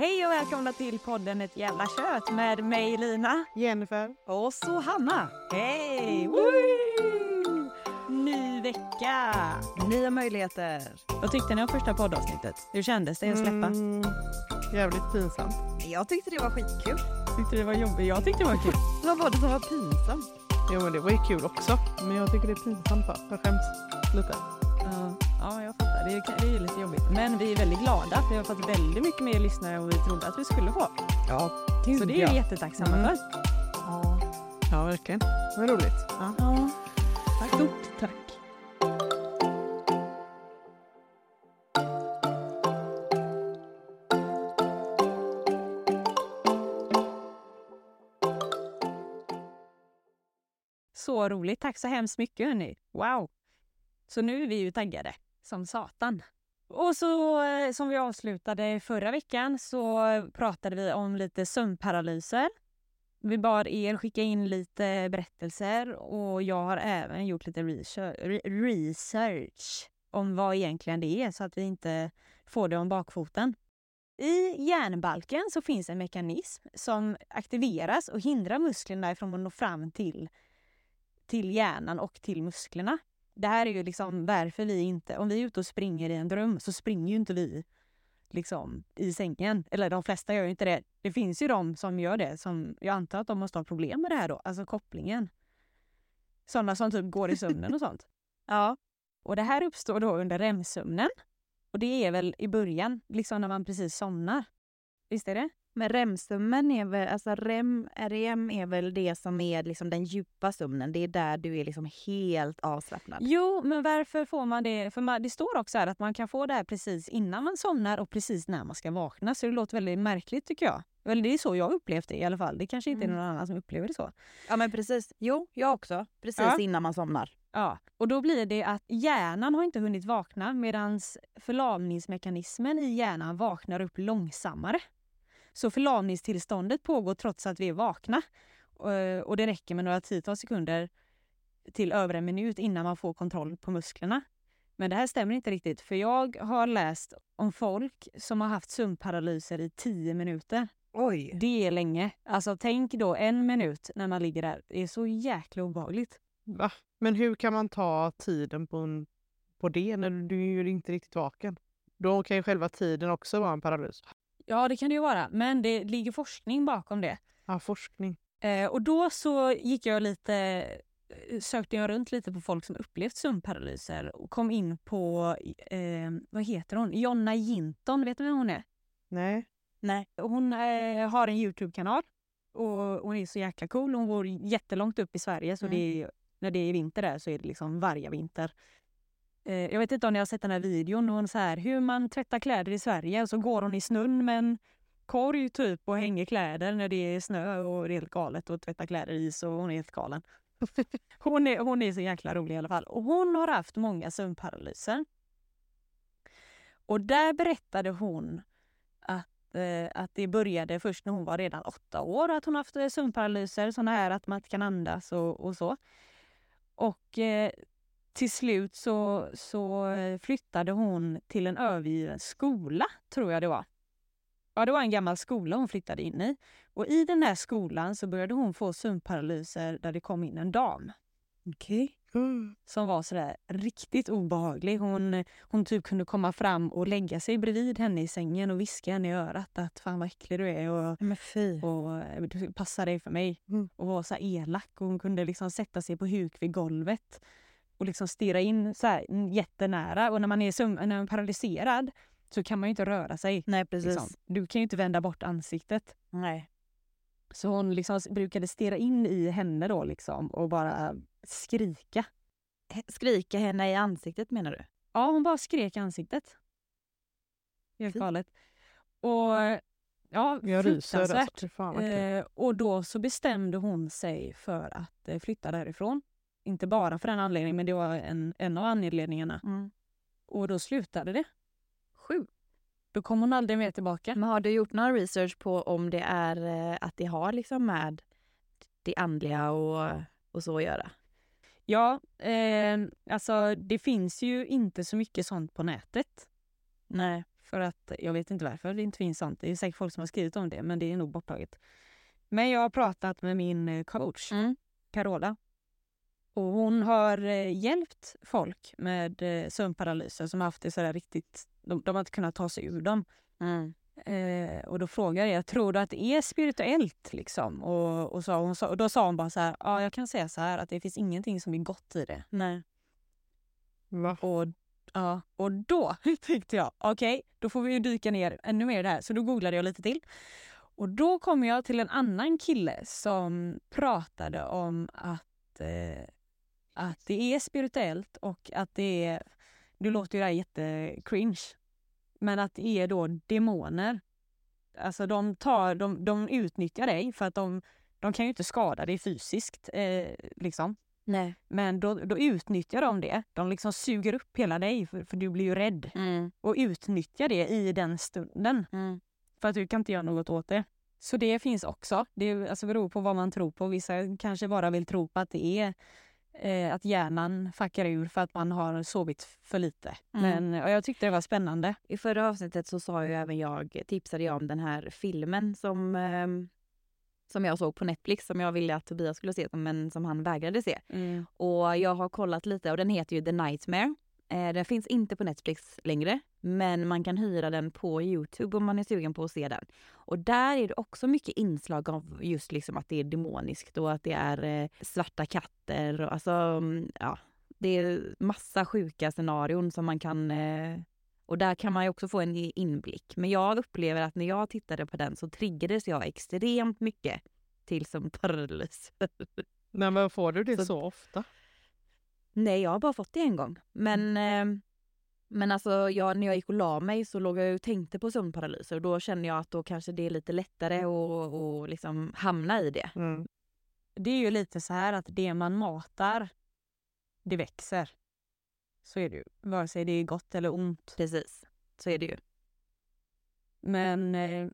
Hej och välkomna till podden Ett jävla kött med mig Lina. Jennifer. Och så Hanna. Hej! Woo! Ny vecka. Nya möjligheter. Vad tyckte ni om första poddavsnittet? Hur kändes det att släppa? Mm, jävligt pinsamt. Jag tyckte det var skitkul. Tyckte det var jobbigt? Jag tyckte det var kul. Vad var det som var pinsamt? Jo men det var ju kul också. Men jag tycker det är pinsamt bara. Jag skäms lite. Ja, ja, jag fattar. Det är, det är lite jobbigt. Men vi är väldigt glada för vi har fått väldigt mycket mer lyssnare än vi trodde att vi skulle få. Ja, Så det är vi jättetacksamma Mm. för. Ja. Ja verkligen. Det var roligt. Ja. Ja. Tack. Stort tack. Så roligt. Tack så hemskt mycket hörni. Wow. Så nu är vi ju taggade som satan. Och så eh, som vi avslutade förra veckan så pratade vi om lite sömnparalyser. Vi bad er skicka in lite berättelser och jag har även gjort lite research, research om vad egentligen det är så att vi inte får det om bakfoten. I hjärnbalken så finns en mekanism som aktiveras och hindrar musklerna från att nå fram till till hjärnan och till musklerna. Det här är ju liksom varför vi inte, om vi är ute och springer i en dröm så springer ju inte vi liksom i sängen. Eller de flesta gör ju inte det. Det finns ju de som gör det, som jag antar att de måste ha problem med det här då, alltså kopplingen. Sådana som typ går i sömnen och sånt. Ja. Och det här uppstår då under REM-sömnen. Och det är väl i början, liksom när man precis somnar. Visst är det? Men REM-sömnen är väl, alltså REM, REM är väl det som är liksom den djupa sömnen. Det är där du är liksom helt avslappnad. Jo, men varför får man det? För man, det står också här att man kan få det här precis innan man somnar och precis när man ska vakna. Så det låter väldigt märkligt tycker jag. Eller det är så jag upplevt det i alla fall. Det kanske inte är Mm. någon annan som upplever det så. Ja men precis. Jo, jag också. Precis Ja. innan man somnar. Ja, och då blir det att hjärnan har inte hunnit vakna medan förlamningsmekanismen i hjärnan vaknar upp långsammare. Så förlamningstillståndet pågår trots att vi är vakna. Eh, Och det räcker med några tiotals sekunder till över en minut innan man får kontroll på musklerna. Men det här stämmer inte riktigt för jag har läst om folk som har haft sömnparalyser i 10 minuter. Oj. Det är länge. Alltså tänk då en minut när man ligger där. Det är så jäkla obehagligt. Va? Men hur kan man ta tiden på, en, på det när du är ju inte riktigt vaken? Då kan ju själva tiden också vara en paralys. Ja, det kan det ju vara. Men det ligger forskning bakom det. Ja, forskning. Eh, och då så gick jag lite, eh, sökte jag runt lite på folk som upplevt sömnparalyser och kom in på, eh, vad heter hon? Jonna Jinton, vet du vem hon är? Nej. Nej. Hon eh, har en Youtube-kanal och hon är så jäkla cool. Hon bor jättelångt upp i Sverige så Mm. det är, när det är vinter där så är det liksom varje vinter. Eh, jag vet inte om ni har sett den här videon. Hon så här, hur man tvättar kläder i Sverige och så går hon i snön med en korg typ och hänger kläder när det är snö och det är helt galet och tvättar kläder i så hon är helt galen. Hon är, hon är så jäkla rolig i alla fall. Och hon har haft många sömnparalyser. Och där berättade hon att, eh, att det började först när hon var redan åtta år att hon haft eh, sömnparalyser, såna här att man inte kan andas och, och så. Och eh, till slut så, så eh, flyttade hon till en övergiven skola, tror jag det var. Ja, det var en gammal skola hon flyttade in i. Och i den här skolan så började hon få sömnparalyser där det kom in en dam Okej. Mm. som var sådär riktigt obehaglig. Hon, hon typ kunde komma fram och lägga sig bredvid henne i sängen och viska henne i örat att fan vad äcklig du är och, Men fy. och eh, du passar dig för mig. Mm. Och var så elak och hon kunde liksom sätta sig på huk vid golvet och liksom stirra in så här jättenära. Och när man är, när man är paralyserad så kan man ju inte röra sig. Nej precis. Liksom. Du kan ju inte vända bort ansiktet. Nej. Så hon liksom brukade stirra in i henne då liksom och bara skrika. Skrika henne i ansiktet menar du? Ja, hon bara skrek i ansiktet. Helt galet. Och ja, Jag ryser alltså. Fan. Eh, och då så bestämde hon sig för att eh, flytta därifrån. Inte bara för den anledningen, men det var en, en av anledningarna. Mm. Och då slutade det. Sjukt. Då kom hon aldrig mer tillbaka. Men har du gjort någon research på om det är eh, att det har liksom med det andliga och, och så att göra? Ja, eh, alltså det finns ju inte så mycket sånt på nätet. Nej. För att jag vet inte varför det inte finns sånt. Det är säkert folk som har skrivit om det, men det är nog borttaget. Men jag har pratat med min eh, coach, Mm. Carola. Och hon har eh, hjälpt folk med eh, sömnparalyser som har haft det sådär riktigt... De, de har inte kunnat ta sig ur dem. Mm. Eh, och då frågade jag, tror du att det är spirituellt? Liksom? Och, och, så, hon och då sa hon bara så här, ja jag kan säga så här att det finns ingenting som är gott i det. Nej. Va? Och, ja, och då tänkte jag, okej, då får vi ju dyka ner ännu mer i det här. Så då googlade jag lite till. Och då kom jag till en annan kille som pratade om att, eh, att det är spirituellt och att det är, nu låter ju det här jättecringe, men att det är då demoner. Alltså de, tar, de, de utnyttjar dig för att de, de kan ju inte skada dig fysiskt. Eh, liksom. Nej. Men då, då utnyttjar de det. De liksom suger upp hela dig, för, för du blir ju rädd. Mm. Och utnyttjar det i den stunden. Mm. För att du kan inte göra något åt det. Så det finns också. Det alltså beror på vad man tror på. Vissa kanske bara vill tro på att det är eh, att hjärnan fuckar ur för att man har sovit för lite. Mm. Men jag tyckte det var spännande. I förra avsnittet så sa ju även jag, tipsade jag om den här filmen som, ehm, som jag såg på Netflix som jag ville att Tobias skulle se men som han vägrade se. Och jag har kollat lite och den heter ju The Nightmare. Eh, den finns inte på Netflix längre men man kan hyra den på Youtube om man är sugen på att se den. Och där är det också mycket inslag av just liksom att det är demoniskt och att det är eh, svarta katter och alltså mm, ja, det är massa sjuka scenarion som man kan eh, och där kan man ju också få en inblick. Men jag upplever att när jag tittade på den så triggades jag extremt mycket till som paralys. Nej men får du det Så- så, ofta? Nej, jag har bara fått det en gång. Men, eh, men alltså jag, när jag gick och la mig så låg jag och tänkte på sömnparalyser och då känner jag att då kanske det är lite lättare att att liksom hamna i det. Mm. Det är ju lite så här att det man matar, det växer. Så är det ju. Vare sig det är gott eller ont. Precis, så är det ju. Men eh,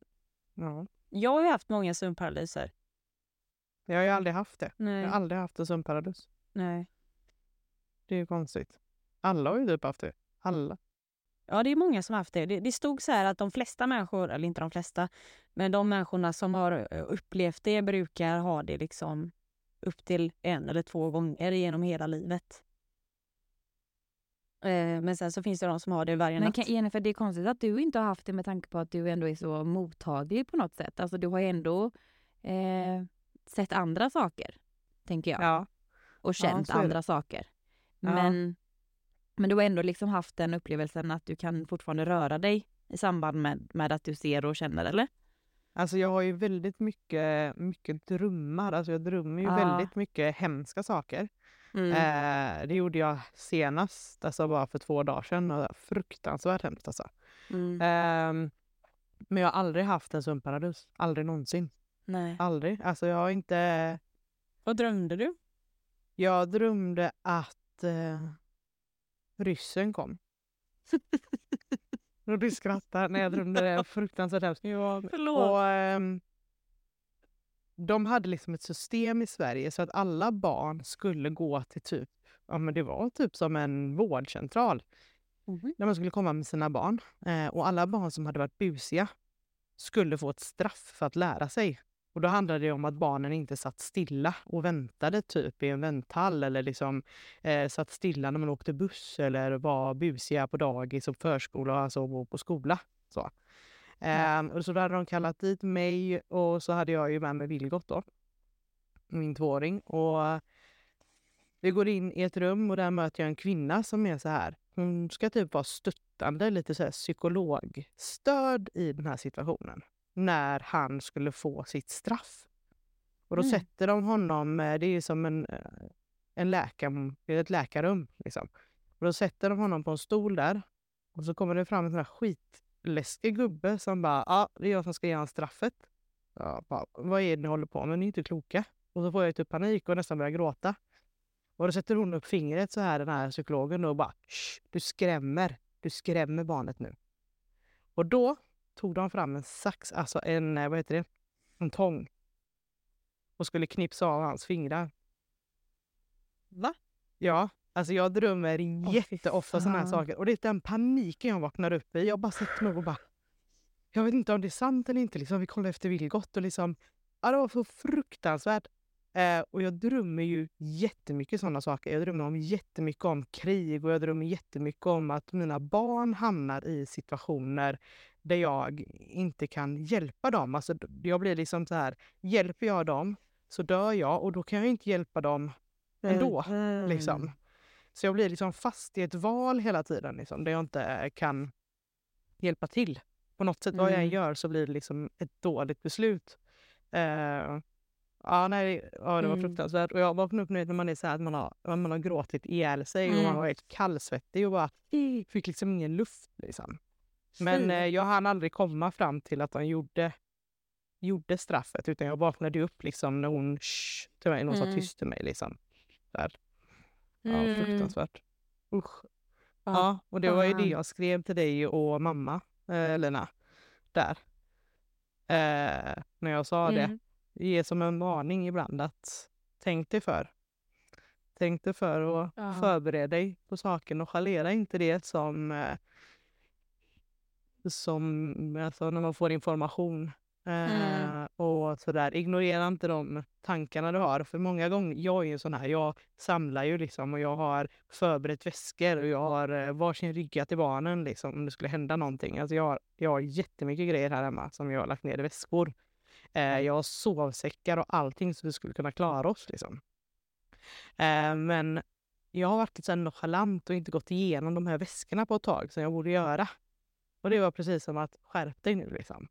Ja. jag har ju haft många sömnparalyser. Jag har ju aldrig haft det. Nej. Jag har aldrig haft en sömnparadis. Nej. Det är ju konstigt. Alla har ju typ haft det. Alla. Ja, det är många som har haft det. det. Det stod så här att de flesta människor, eller inte de flesta, men de människorna som har eh, upplevt det brukar ha det liksom upp till en eller två gånger genom hela livet. Eh, Men sen så finns det de som har det varje Men natt. kan, Jennifer, det är konstigt att du inte har haft det med tanke på att du ändå är så mottaglig på något sätt. Alltså du har ju ändå eh, sett andra saker, tänker jag. Ja. och känt det. andra saker. Ja. Men, men du har ändå liksom haft den upplevelsen att du kan fortfarande röra dig i samband med, med att du ser och känner, eller? Alltså jag har ju väldigt mycket, mycket drömmar. Alltså jag drömmer ju Ah. väldigt mycket hemska saker. Eh, det gjorde jag senast, alltså bara för två dagar sedan. Och fruktansvärt hemskt alltså. Mm. Ehm, men jag har aldrig haft en sömnparadis. Aldrig någonsin. Nej. Aldrig. Alltså jag har inte... Vad drömde du? Jag drömde att eh, ryssen kom. Och du skrattar när jag drömde det. Fruktansvärt hemskt. Ja, Och, ehm, de hade liksom ett system i Sverige så att alla barn skulle gå till typ, ja men det var typ som en vårdcentral Mhm. där man skulle komma med sina barn. Eh, och alla barn som hade varit busiga skulle få ett straff för att lära sig. Och då handlade det om att barnen inte satt stilla och väntade typ i en vänthall eller liksom eh, satt stilla när man åkte buss eller var busiga på dagis och förskola, alltså och på skola. Så. Ehm, och så då hade de kallat dit mig och så hade jag ju med mig Vilgot då, min tvååring. Och vi går in i ett rum och där möter jag en kvinna som är så här. Hon ska typ vara stöttande, lite så här psykologstöd i den här situationen. När han skulle få sitt straff. Och då Mm. sätter de honom, eh, det är som en, eh, en läkar, ett läkarrum. Liksom. Och då sätter de honom på en stol där. Och så kommer det fram en sån här skitläskig gubbe som bara, ja det är jag som ska ge honom straffet. Ja, bara, vad är det ni håller på med? Ni är inte kloka. Och så får jag typ panik och nästan börjar gråta. Och då sätter hon upp fingret så här, den här psykologen, och bara du skrämmer, du skrämmer barnet nu. Och då tog de fram en sax, alltså en, eh, vad heter det, en tång. Och skulle knipsa av hans fingrar. Va? Ja, Alltså jag drömmer fy jätteofta sådana här saker. Och det är den paniken jag vaknar upp i. Jag bara sätter mig och bara... Jag vet inte om det är sant eller inte. Liksom. Vi kollar efter Vilgot och liksom... Ja, det var så fruktansvärt. Eh, och jag drömmer ju jättemycket sådana saker. Jag drömmer om jättemycket om krig och jag drömmer jättemycket om att mina barn hamnar i situationer där jag inte kan hjälpa dem. Alltså, jag blir liksom så här, hjälper jag dem så dör jag och då kan jag inte hjälpa dem ändå. Mm. Liksom. Så jag blir liksom fast i ett val hela tiden liksom, där jag inte kan hjälpa till. På något sätt, vad jag än Mm. gör så blir det liksom ett dåligt beslut. Eh, ja, nej, ja, det var Mm. fruktansvärt. Och jag vaknade upp nu när man är så här att man har, man har gråtit ihjäl sig och man Mm. var helt kallsvettig och bara fick liksom ingen luft. Liksom. Men eh, jag hann aldrig komma fram till att de gjorde, gjorde straffet utan jag vaknade upp liksom när hon shh, till mig, när hon sa Mm. tyst till mig. Liksom. Där. Ja, Mm. fruktansvärt. Usch. Ja, Ja, och det var ju det jag skrev till dig och mamma, eh, Lena, där. Eh, när jag sa det. Mm. Ge som en varning ibland att tänk dig för. Tänk dig för och Ja. förbered dig på saken och chalera inte det som, eh, som alltså när man får information. Eh, Mm. och sådär. Ignorera inte de tankarna du har. För många gånger, jag är ju sån här, jag samlar ju liksom och jag har förberett väskor och jag har eh, varsin rygga till barnen liksom om det skulle hända någonting. Alltså jag, har, jag har jättemycket grejer här hemma som jag har lagt ner i väskor. Eh, jag har sovsäckar och allting så vi skulle kunna klara oss liksom. Eh, men jag har varit lite nonchalant och inte gått igenom de här väskorna på ett tag som jag borde göra. Och det var precis som att skärp dig nu liksom.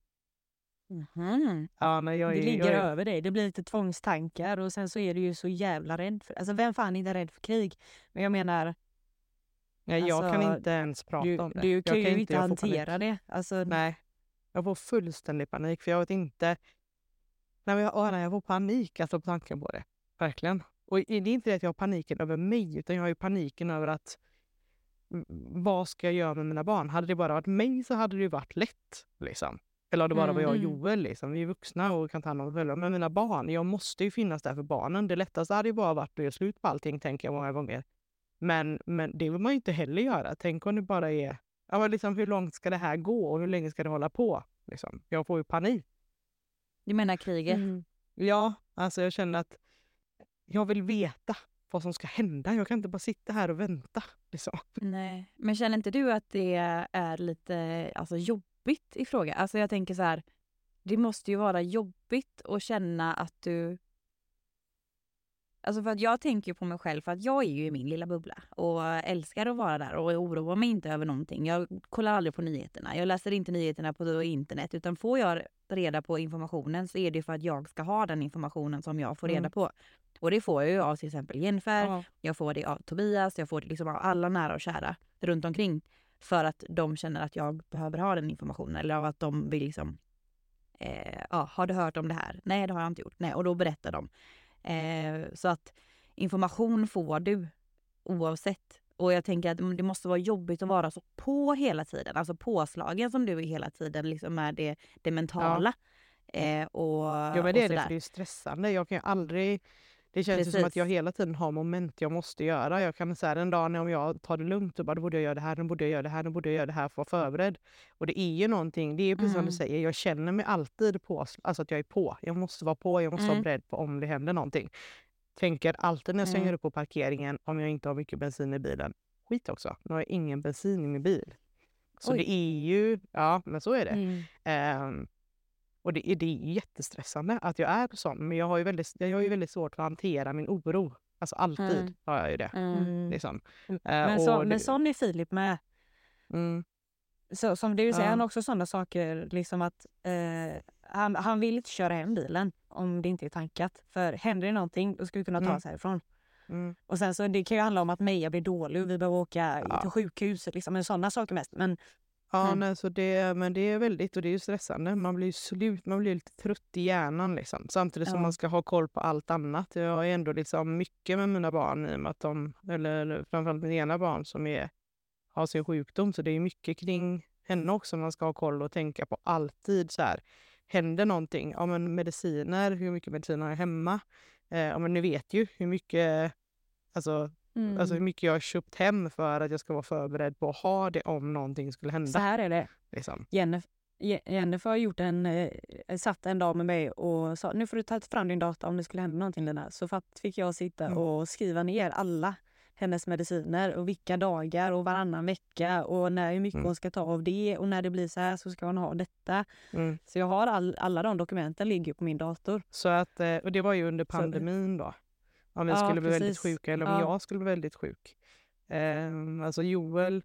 Mhm. Ja, men jag Det är, ligger jag är, över dig. Det blir lite tvångstankar och sen så är du ju så jävla rädd för... Alltså vem fan är inte rädd för krig? Men jag menar, nej, jag kan alltså, inte ens prata du, om det. du jag kan ju inte jag får panik. hantera det. Alltså, Nej, jag får fullständig panik för jag vet inte. Nej, jag, åh, nej, jag får panik alltså på tanken på det. Verkligen. Och det är inte det att jag har paniken över mig utan jag har ju paniken över att mm, vad ska jag göra med mina barn? Hade det bara varit mig så hade det ju varit lätt. Liksom. Eller om det bara var jag och Mm. Joel. Liksom. Vi är vuxna och kan ta hand om oss själva. Men mina barn, jag måste ju finnas där för barnen. Det lättaste hade ju bara varit att göra slut på allting, tänker jag många gånger. Men, men det vill man ju inte heller göra. Tänk om det bara är... Ja, men liksom, hur långt ska det här gå och hur länge ska det hålla på? Liksom. Jag får ju panik. Du menar kriget? mm. Ja, alltså jag känner att jag vill veta vad som ska hända. Jag kan inte bara sitta här och vänta. Liksom. Nej. Men känner inte du att det är lite alltså, jobbigt i fråga? Alltså jag tänker så här, det måste ju vara jobbigt att känna att du... Alltså för att jag tänker på mig själv för att jag är ju i min lilla bubbla och älskar att vara där och oroar mig inte över någonting. Jag kollar aldrig på nyheterna. Jag läser inte nyheterna på internet utan får jag reda på informationen så är det för att jag ska ha den informationen som jag får reda Mm. på. Och det får jag ju av till exempel Jennifer, Ja. jag får det av Tobias, jag får det liksom av alla nära och kära runt omkring. För att de känner att jag behöver ha den informationen eller av att de vill liksom eh, ja, har du hört om det här? Nej, det har jag inte gjort. Nej, och då berättar de. Eh, så att information får du oavsett. Och jag tänker att det måste vara jobbigt att vara så på hela tiden. Alltså påslagen som du är hela tiden liksom med det, det mentala. Eh, och, Ja, men det är det, för det är stressande. Jag kan ju aldrig... Det känns ju som att Precis. jag hela tiden har moment jag måste göra. Jag kan säga en dag när om jag tar det lugnt och bara, då borde jag göra det här, nu borde jag göra det här, nu borde jag göra det här för att vara förberedd. Och det är ju någonting, det är precis som Mm. du säger, jag känner mig alltid på, alltså att jag är på. Jag måste vara på, jag måste vara Mm. beredd på om det händer någonting. Tänker alltid när jag Mm. svänger upp på parkeringen, om jag inte har mycket bensin i bilen, skit också, nu har jag ingen bensin i min bil. Så Oj. det är ju, ja men så är det. Mm. Och det, är- det är jättestressande att jag är sån. Men jag har ju väldigt, jag har ju väldigt svårt att hantera min oro. Alltså alltid Mm. har jag ju det. Mm. Liksom. Mm. Eh, Men, så, men sån är Filip med. Mm, Så, som du säger, Ja. han har också sådana saker liksom att eh, han, han vill inte köra hem bilen om det inte är tankat. För händer det någonting då ska vi kunna ta Mm. oss härifrån. mm, Och sen så det kan ju handla om att Meja blir dålig och vi behöver åka Ja. till sjukhuset. Liksom, men sådana saker mest. Men ja, Mm. nej, så det, men det är väldigt, och det är ju stressande. Man blir ju slut, man blir lite trött i hjärnan liksom. Samtidigt som Ja. man ska ha koll på allt annat. Jag har ändå liksom mycket med mina barn i och med att de, eller, eller framförallt mitt ena barn som är, har sin sjukdom. Så det är mycket kring henne också man ska ha koll och tänka på alltid så här. Händer någonting? Ja men mediciner, hur mycket mediciner har jag hemma? Eh, ja men ni vet ju hur mycket, alltså Mm. Alltså hur mycket jag har köpt hem för att jag ska vara förberedd på att ha det om någonting skulle Så hända. här är det. Liksom. Jennifer, Je- Jennifer har gjort en, eh, satt en dag med mig och sa nu får du ta fram din data om det skulle hända någonting Lina. Så fatt, fick jag sitta Mm. och skriva ner alla hennes mediciner och vilka dagar och varannan vecka och när, hur mycket Mm. hon ska ta av det och när det blir så här så ska hon ha detta. Mm. Så jag har all, alla de dokumenten ligger på min dator. Så att, eh, och det var ju under Så- pandemin då. Om vi Ja, skulle bli väldigt sjuka eller om Ja. jag skulle bli väldigt sjuk. Eh, alltså Joel,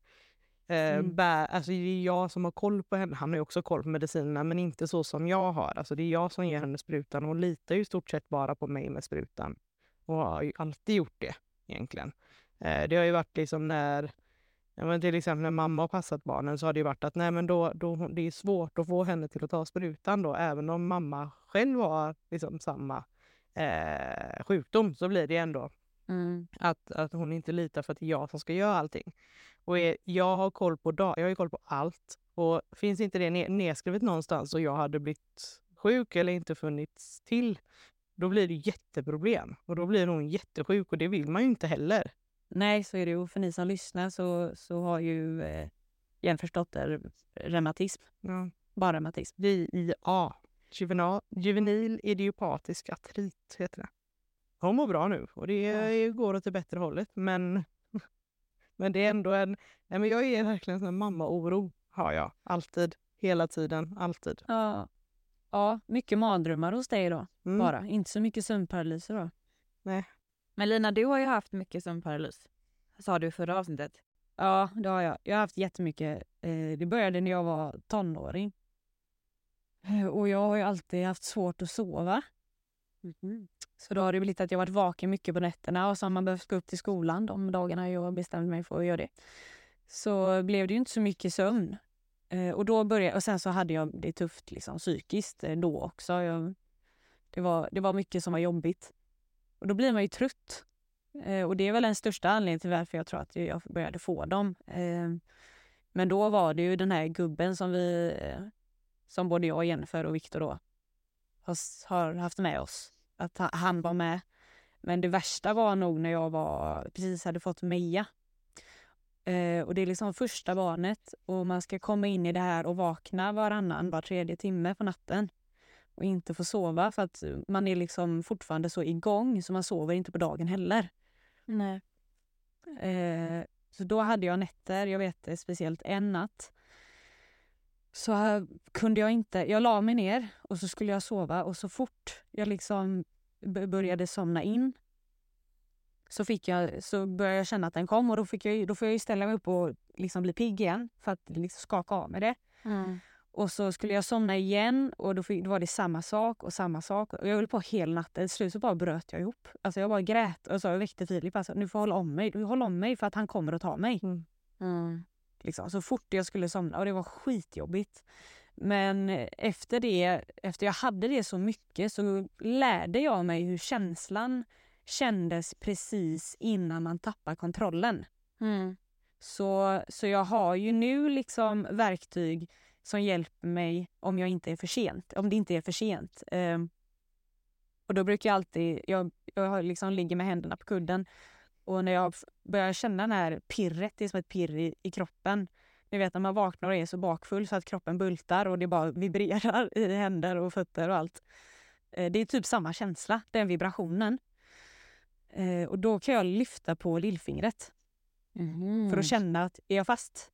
eh, Mm. bär, alltså det är jag som har koll på henne. Han har ju också koll på medicinerna men inte så som jag har. Alltså det är jag som ger henne sprutan och hon litar ju i stort sett bara på mig med sprutan. Och har ju alltid gjort det egentligen. Eh, det har ju varit liksom när men till exempel när mamma har passat barnen så har det ju varit att nej, men då, då, det är svårt att få henne till att ta sprutan då. Även om mamma själv har liksom samma eh, sjukdom så blir det ändå att, att hon inte litar för att det är jag som ska göra allting. Och är, jag har koll på dag, jag har koll på allt. Och finns inte det ne- nedskrivet någonstans och jag hade blivit sjuk eller inte funnits till, då blir det jätteproblem. Och då blir hon jättesjuk och det vill man ju inte heller. Nej, så är det ju. För ni som lyssnar så, så har ju eh, Jenfers dotter reumatism. Ja. Bara reumatism. JIA. Juvenal, juvenil idiopatisk artrit heter det. Hon mår bra nu och det går åt det bättre hållet. Men, men det är ändå en... Nej, men jag är verkligen en mamma-oro. Har jag. Alltid. Hela tiden. Alltid. Ja. ja, mycket mardrömmar hos dig då. Mm. Bara. Inte så mycket sömnparalyser då. Men Lina, du har ju haft mycket sömnparalys. Sa du i förra avsnittet. Ja, det har jag. Jag har haft jättemycket. Eh, det började när jag var tonåring. Eh, Och jag har ju alltid haft svårt att sova. Så då har det blivit att jag varit vaken mycket på nätterna och så har man behövt gå upp till skolan de dagarna jag bestämde mig för att göra det. Så blev det ju inte så mycket sömn. Eh, och, då började, och sen så hade jag det tufft liksom, psykiskt eh, då också. Jag, det, var, det var mycket som var jobbigt. Och då blir man ju trött. Och det är väl den största anledningen till varför jag tror att jag började få dem. Men då var det ju den här gubben som vi, som både jag, Jennifer och Viktor då har, haft med oss. Att ha- han var med. Men det värsta var nog när jag var, precis hade fått Meja. Eh, och det är liksom första barnet och man ska komma in i det här och vakna varannan, var tredje timme på natten. Och inte få sova för att man är liksom fortfarande så igång så man sover inte på dagen heller. Nej. Eh, så då hade jag nätter, jag vet speciellt en natt. Så kunde jag inte, jag la mig ner och så skulle jag sova och så fort jag liksom började somna in så, fick jag, så började jag känna att den kom och då, fick jag, då får jag ju ställa mig upp och liksom bli pigg igen för att liksom skaka av med det. Och så skulle jag somna igen och då, fick, då var det samma sak och samma sak. Och jag höll på hela natten. Till slut så bara bröt jag ihop. Alltså jag bara grät och så jag väckte Filip. Alltså, nu får jag hålla om mig. Du håll om mig för att han kommer att ta mig. Mm. Liksom. Så fort jag skulle somna. Och det var skitjobbigt. Men efter det, efter jag hade det så mycket så lärde jag mig hur känslan kändes precis innan man tappar kontrollen. Mm. Så, så jag har ju nu liksom verktyg som hjälper mig om jag inte är för sent, om det inte är för sent. Ehm, och då brukar jag alltid, jag, jag liksom ligger med händerna på kudden och när jag börjar känna den här pirret, det är som ett pirr i, i kroppen. Ni vet när man vaknar och är så bakfull så att kroppen bultar och det bara vibrerar i händer och fötter och allt. Eh, det är typ samma känsla, den vibrationen. Eh, och då kan jag lyfta på lillfingret för att känna att är jag fast?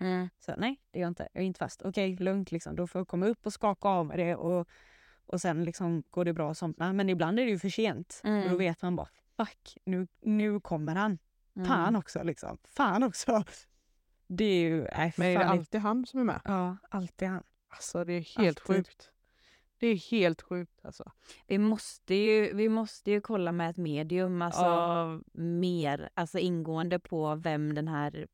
Mm. Så nej, det är jag inte. Jag är inte fast. Okej, lugnt liksom. Då får jag komma upp och skaka av med det och, och sen liksom går det bra att somna. Men ibland är det ju för sent. Mm. Och då vet man bara, fuck, nu, nu kommer han. Mm. Fan också liksom. Fan också. Det är ju, nej Men är det alltid han som är med? Ja, alltid han. Alltså det är helt Alltid. sjukt. Det är helt sjukt alltså. Vi måste ju, vi måste ju kolla med ett medium, alltså Ja. mer, alltså ingående på vem den här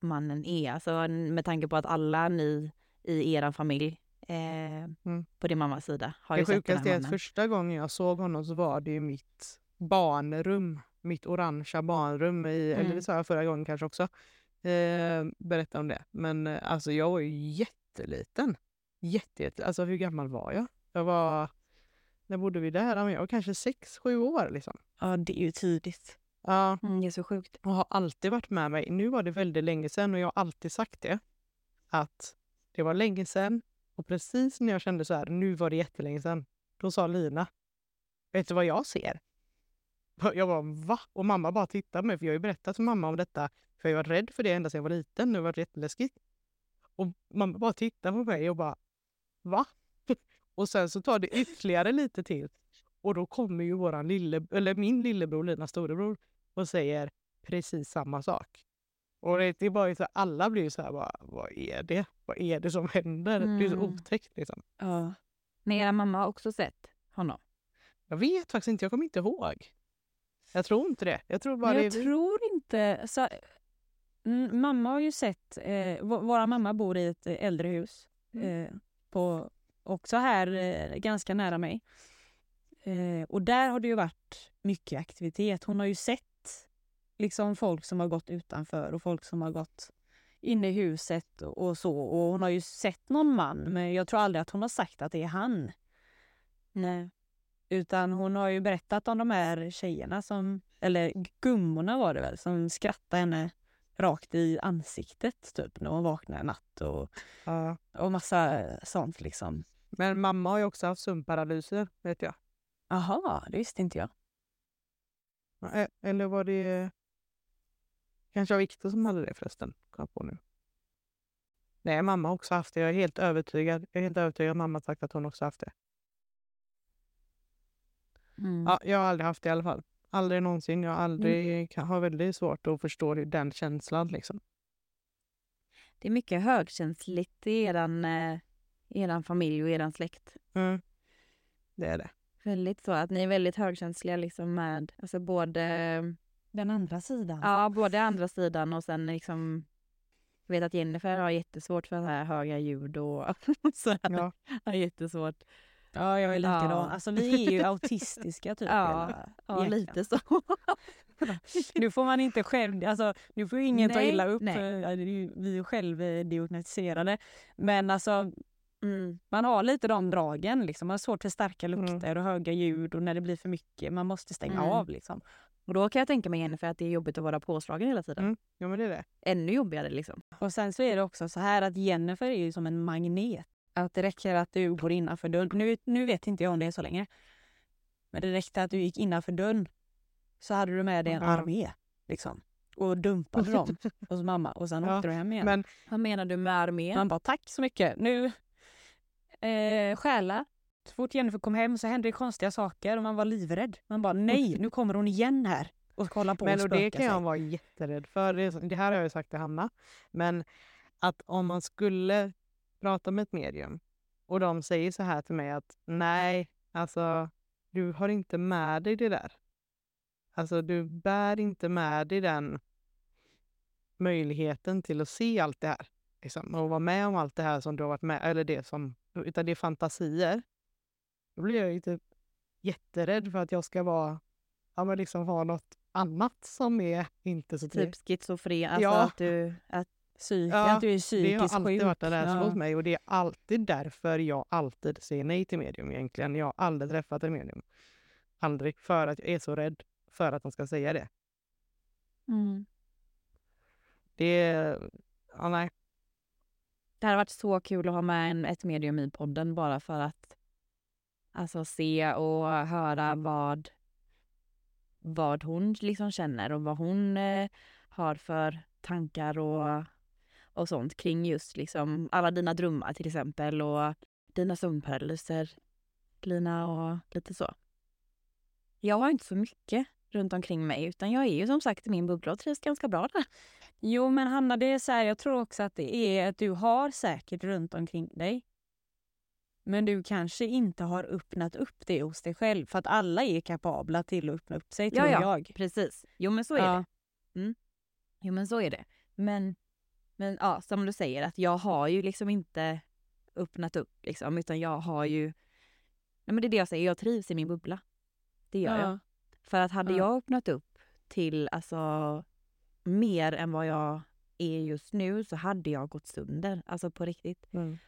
mannen är. Alltså med tanke på att alla ni i er familj eh, på din mammas sida har Det ju sett den sjukaste är här att mannen. första gången jag såg honom så var det i mitt barnrum. Mitt orangea barnrum. I, Eller Mm. det sa jag förra gången kanske också. Eh, berätta om det. Men eh, alltså jag var ju jätteliten. Jätte, jätte, alltså hur gammal var jag? Jag var... När bodde vi där? Jag var kanske sex, sju år liksom. Ja, det är ju tidigt. Ja, Mm, det är så sjukt. och har alltid varit med mig. Nu var det väldigt länge sedan och jag har alltid sagt det. Att det var länge sedan och precis när jag kände så här, nu var det jättelänge sedan. Då sa Lina, vet du vad jag ser? Jag bara va? Och mamma bara tittade på mig för jag har ju berättat för mamma om detta. För jag var rädd för det ända sedan jag var liten. Det var jätteläskigt. Och mamma bara tittade på mig och bara va? Och sen så tar det ytterligare lite till. Och då kommer ju våran lille, eller min lillebror, Linas storebror, och säger precis samma sak. Och det, det är bara ju så alla blir ju så här, bara, vad är det? Vad är det som händer? Det är så Mm. otäckt liksom. Ja. Men era mamma har också sett honom? Jag vet faktiskt inte, jag kommer inte ihåg. Jag tror inte det. Jag tror bara Men det jag är vi. tror inte... Så, mm, mamma har ju sett... Eh, vå- våra mamma bor i ett eh, äldre hus. Eh, på, också här eh, ganska nära mig. Eh, och där har det ju varit mycket aktivitet. Hon har ju sett liksom folk som har gått utanför och folk som har gått inne i huset och, och så. Och hon har ju sett någon man, men jag tror aldrig att hon har sagt att det är han. Nej. Utan hon har ju berättat om de här tjejerna som, eller gummorna var det väl, som skrattade henne rakt i ansiktet typ när hon vaknade en natt och, Ja. och massa sånt liksom. Men mamma har ju också haft sömnparalyser, vet jag. Jaha, det visste inte jag. Eh, Eller var det kanske var Viktor som hade det förresten? Kom på nu. Nej, mamma har också haft det. Jag är helt övertygad. Jag är helt övertygad mamma har sagt att hon också haft det. Mm. Ja, jag har aldrig haft det i alla fall. Aldrig någonsin. Jag har aldrig, kan, har väldigt svårt att förstå den känslan liksom. Det är mycket högkänsligt i eran, eh, eran familj och eran släkt. Mm. Det är det. Väldigt så att ni är väldigt högkänsliga liksom med alltså både, Den andra sidan. ja, både andra sidan och sen liksom jag vet att Jennifer har jättesvårt för så här höga ljud och så här. Ja. Har jättesvårt. Ja, jag är likadan. Ja. Alltså vi är ju autistiska typ. Ja, Ja, lite så. Nu får man inte själv, alltså nu får ingen ta Nej, illa upp. nej. ju- Vi är ju självdiagnostiserade. Men alltså Mm. man har lite de dragen. Liksom. Man har svårt för starka Mm. lukter och höga ljud och när det blir för mycket. Man måste stänga Mm. av liksom. Och då kan jag tänka mig Jennifer att det är jobbigt att vara påslagen hela tiden. Mm. Ja, men det är det. Ännu jobbigare liksom. Och sen så är det också så här att Jennifer är ju som en magnet. Att det räcker att du går innanför dörren. Nu, nu vet inte jag om det är så länge. Men det räckte att du gick innanför dörren så hade du med dig en Ja. armé. Liksom. Och dumpade dem hos mamma och sen Ja, åkte du hem igen. Men Vad menar du med armén? Man bara tack så mycket. Nu eh, stjäla. Så fort Jennifer kom hem så hände det konstiga saker och man var livrädd. Man bara nej, nu kommer hon igen här och hålla på Men och och det kan jag sig. vara jätterädd för. Det, det här har jag ju sagt till Hanna. Men att om man skulle prata med ett medium och de säger så här till mig att nej, alltså du har inte med dig det där. Alltså du bär inte med dig den möjligheten till att se allt det här. Liksom, och vara med om allt det här som du har varit med eller det som, utan det är fantasier. Då blir jag ju typ jätterädd för att jag ska vara, ja men liksom ha något annat som är inte så Typ schizofren, alltså Ja. att du... Att, Psyk, Ja, att du är Det psykiskt har alltid sjuk. varit en rädsla Ja. hos mig och det är alltid därför jag alltid säger nej till medium egentligen. Jag har aldrig träffat en medium. Aldrig. För att jag är så rädd för att de ska säga det. mm. Det är... Ja, nej. Det hade varit så kul att ha med en, ett medium i podden bara för att alltså, se och höra vad, vad hon liksom känner och vad hon eh, har för tankar och, och sånt kring just liksom alla dina drömmar till exempel och dina sömnparalyser, Lina och lite så. Jag har inte så mycket runt omkring mig utan jag är ju som sagt i min bubbla och trivs ganska bra där. Jo men Hanna, det är så här, jag tror också att det är att du har säkert runt omkring dig. Men du kanske inte har öppnat upp det hos dig själv. För att alla är kapabla till att öppna upp sig, Ja, tror ja. jag. Precis. Jo men så är det. Ja. Jo men så är det. Men, men ja, som du säger att jag har ju liksom inte öppnat upp liksom utan jag har ju... Nej men det är det jag säger, jag trivs i min bubbla. Det gör jag. Ja. För att hade Ja. jag öppnat upp till alltså mer än vad jag är just nu så hade jag gått sönder. Alltså på riktigt. Mm.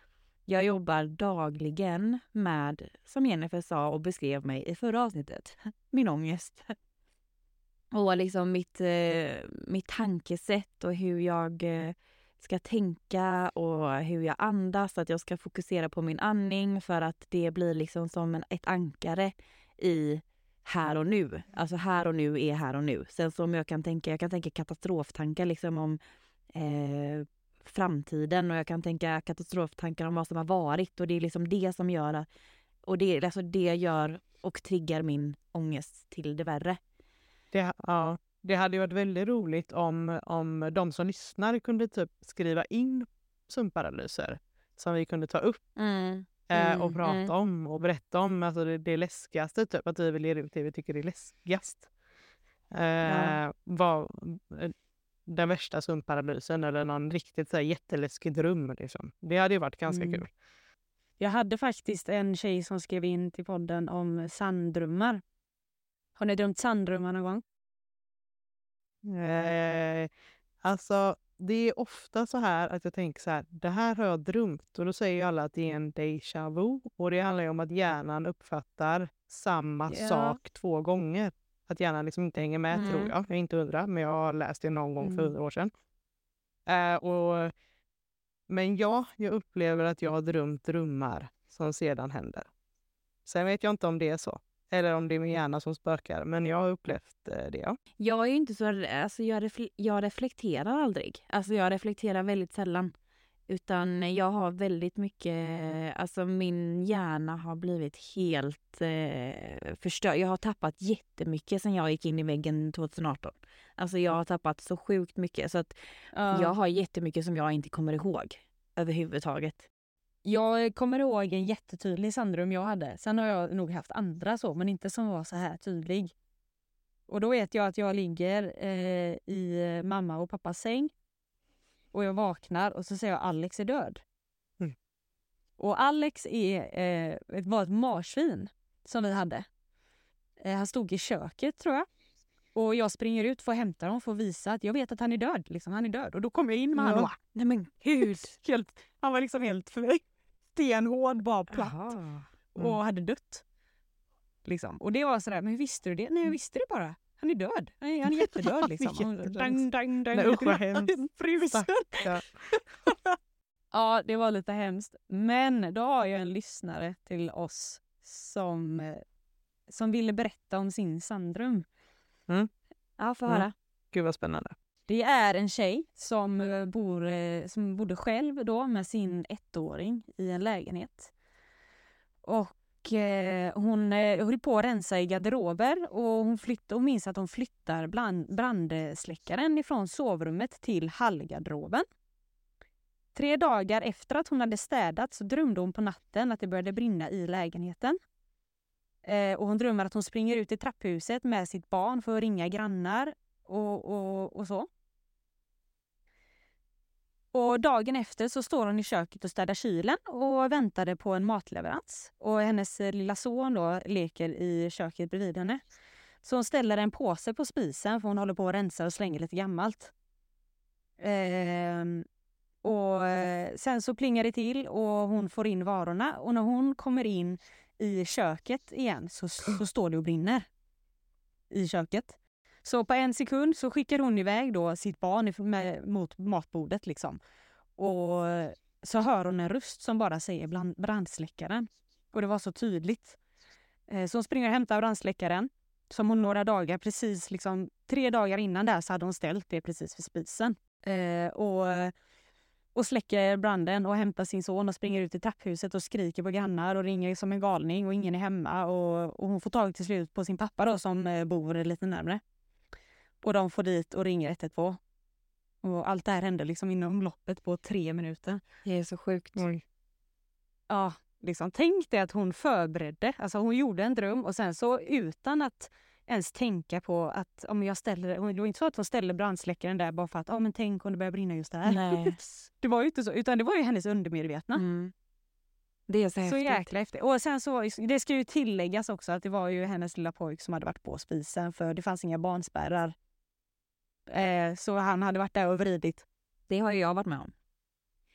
Jag jobbar dagligen med, som Jennifer sa och beskrev mig i förra avsnittet, min ångest. och liksom mitt, eh, mitt tankesätt och hur jag eh, ska tänka och hur jag andas. Att jag ska fokusera på min andning för att det blir liksom som en, ett ankare i här och nu. Alltså här och nu är här och nu. Sen så om jag kan tänka, jag kan tänka katastroftankar liksom om eh, framtiden och jag kan tänka katastroftankar om vad som har varit och det är liksom det som gör och det, alltså det gör och triggar min ångest till det värre. Det, ja, det hade varit väldigt roligt om, om de som lyssnar kunde typ skriva in sömnparalyser som vi kunde ta upp mm. Mm, och prata mm. om och berätta om. Alltså det, det läskigaste, typ att vi vill ge ut det vi tycker är läskigast. Eh, var den värsta sömnparalysen eller någon riktigt så här, jätteläskig dröm. Liksom. Det hade ju varit ganska mm. kul. Jag hade faktiskt en tjej som skrev in till podden om sanddrömmar. Har ni drömt sanddrömmar någon gång? Eh, alltså, det är ofta så här att jag tänker så här, det här har jag drömt. Och då säger ju alla att det är en déjà vu. Och det handlar ju om att hjärnan uppfattar samma yeah. sak två gånger. Att hjärnan liksom inte hänger med mm. tror jag. Jag är inte hundra, men jag har läst det någon gång för mm. hundra år sedan. Eh, och, men ja, jag upplever att jag har drömt drömmar som sedan händer. Sen vet jag inte om det är så. Eller om det är min hjärna som spökar. Men jag har upplevt eh, det, ja. Jag är ju inte så... Alltså jag, refle jag reflekterar aldrig. Alltså jag reflekterar väldigt sällan. Utan jag har väldigt mycket... Alltså min hjärna har blivit helt eh, förstörd. Jag har tappat jättemycket sen jag gick in i väggen 2018. Alltså jag har tappat så sjukt mycket. Så att uh. jag har jättemycket som jag inte kommer ihåg överhuvudtaget. Jag kommer ihåg en jättetydlig sandrum jag hade. Sen har jag nog haft andra så, men inte som var så här tydlig. Och då vet jag att jag ligger eh, i mamma och pappas säng. Och jag vaknar och så säger jag Alex är död. Mm. Och Alex är, eh, var ett marsvin som vi hade. Eh, han stod i köket tror jag. Och jag springer ut för att hämta honom för att visa att jag vet att han är död. Liksom, han är död. Och då kommer jag in med ja. honom nej men gud. han var liksom helt för mig stenhård, bara platt. Mm. Och hade dött. Liksom. Och det var sådär, men hur visste du det? Nej jag visste det bara. Han är död. Han är, han är jättedöd liksom. dang, dang, dang. Nej, usch vad hemskt. ja, det var lite hemskt. Men då har jag en lyssnare till oss som, eh, som ville berätta om sin sandrum. Mm. Ja, få höra. Mm. Gud vad spännande. Det är en tjej som, eh, bor, eh, som bodde själv då med sin ettåring i en lägenhet. Och eh, hon eh, höll på att rensa i garderober och hon, flytt, hon minns att hon flyttar bland, brandsläckaren ifrån sovrummet till hallgarderoben. Tre dagar efter att hon hade städat så drömde hon på natten att det började brinna i lägenheten. Eh, och hon drömmer att hon springer ut i trapphuset med sitt barn för att ringa grannar och, och, och så. Och dagen efter så står hon i köket och städar kylen och väntade på en matleverans. Och hennes eh, lilla son då leker i köket bredvid henne. Så hon ställer en påse på spisen för hon håller på att rensa och slänga lite gammalt. Ehm, och eh, sen så plingar det till och hon får in varorna och när hon kommer in i köket igen så, så står det och brinner i köket. Så på en sekund så skickar hon iväg då sitt barn med, mot matbordet liksom. Och så hör hon en röst som bara säger brandsläckaren. Och det var så tydligt. Eh, så hon springer och hämtar brandsläckaren som hon några dagar, precis liksom tre dagar innan där så hade hon ställt det precis vid spisen. Eh, och, och släcker branden och hämtar sin son och springer ut i trapphuset och skriker på grannar och ringer som en galning och ingen är hemma. Och, och hon får tag till slut på sin pappa då som eh, bor lite närmre. Och de får dit och ringer 112. Och allt det här hände liksom inom loppet på tre minuter. Det är så sjukt. Oj. Ja, liksom tänk dig att hon förberedde. Alltså hon gjorde en dröm och sen så utan att ens tänka på att om jag ställer, det var inte så att hon ställde brandsläckaren där bara för att, ja men tänk om det börjar brinna just där. Nej. det var ju inte så, utan det var ju hennes undermedvetna. Mm. Det är så häftigt. Så jäkla häftigt. Och sen så, det ska ju tilläggas också att det var ju hennes lilla pojk som hade varit på spisen för det fanns inga barnspärrar Eh, så han hade varit där och vridit. Det har ju jag varit med om.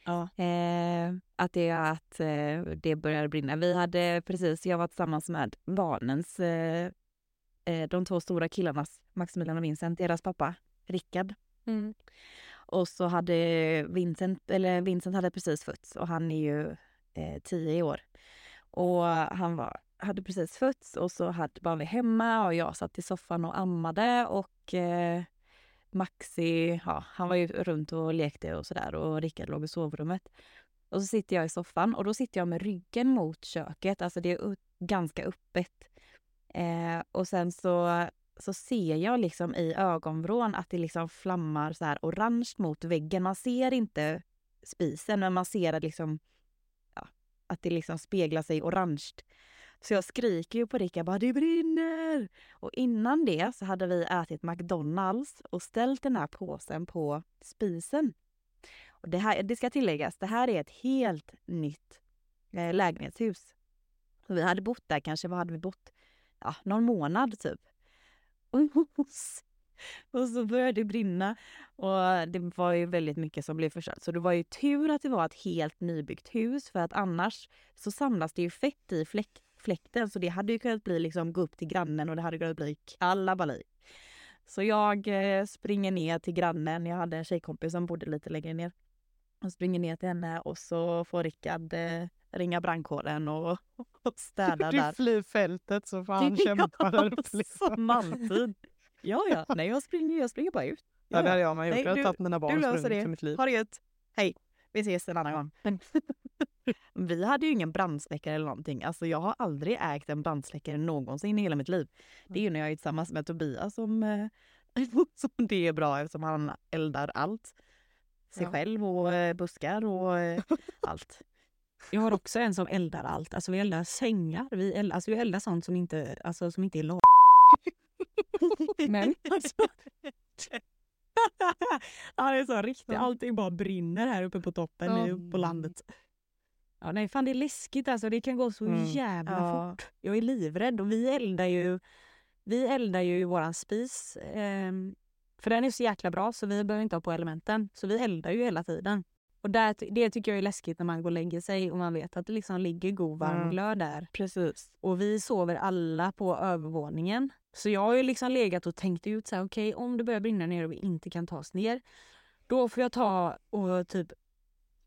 Ja. Eh, att det, att eh, det började brinna. Vi hade precis, jag var tillsammans med barnens eh, eh, de två stora killarnas, Maximilian och Vincent, deras pappa Rickard. Mm. Och så hade Vincent, eller Vincent hade precis fötts och han är ju eh, tio år. Och han var, hade precis fötts och så hade, var vi hemma och jag satt i soffan och ammade och eh, Maxi, ja, han var ju runt och lekte och sådär och Rickard låg i sovrummet. Och så sitter jag i soffan och då sitter jag med ryggen mot köket, alltså det är ganska öppet. Eh, och sen så, så ser jag liksom i ögonvrån att det liksom flammar så här orange mot väggen. Man ser inte spisen men man ser att, liksom, ja, att det liksom speglar sig orange. Så jag skriker ju på Rickard bara det brinner! Och innan det så hade vi ätit McDonalds och ställt den här påsen på spisen. Och det, här, det ska tilläggas, det här är ett helt nytt eh, lägenhetshus. Och vi hade bott där kanske, vad hade vi bott? Ja, någon månad typ. Och så började det brinna och det var ju väldigt mycket som blev förstört. Så det var ju tur att det var ett helt nybyggt hus för att annars så samlas det ju fett i fläck, fläkten så det hade ju kunnat bli liksom gå upp till grannen och det hade kunnat bli kalabalik. Så jag eh, springer ner till grannen. Jag hade en tjejkompis som bodde lite längre ner. Jag springer ner till henne och så får Rickard eh, ringa brandkåren och, och städa där. Du flyr fältet så får han kämpa där uppe. Liksom. Som alltid. Ja, ja. Nej, jag springer, jag springer bara ut. Ja, ja det hade jag med gjort. Nej, jag har du- tagit mina barn du och löser sprungit det. för mitt liv. Ha det gött. Hej. Vi ses en annan gång. Vi hade ju ingen brandsläckare eller någonting. Alltså jag har aldrig ägt en brandsläckare någonsin i hela mitt liv. Det är ju när jag är tillsammans med Tobias som, eh, som det är bra eftersom han eldar allt. Sig Ja. själv och eh, buskar och eh, allt. Jag har också en som eldar allt. Alltså vi eldar sängar. Vi eldar, alltså vi eldar sånt som inte, alltså, som inte är lag. Men alltså... ja, det är så riktigt. Allting bara brinner här uppe på toppen i- på landet. Ja, nej, fan det är läskigt alltså. Det kan gå så Mm. jävla Ja. fort. Jag är livrädd och vi eldar ju, vi eldar ju i våran spis. ehm, för den är så jäkla bra så vi behöver inte ha på elementen. Så vi eldar ju hela tiden. Och där, det tycker jag är läskigt när man går och lägger sig och man vet att det liksom ligger god varm Mm. glöd där. Precis. Och vi sover alla på övervåningen. Så jag har ju liksom legat och tänkt ut så här, okej om det börjar brinna ner och vi inte kan ta oss ner. Då får jag ta och typ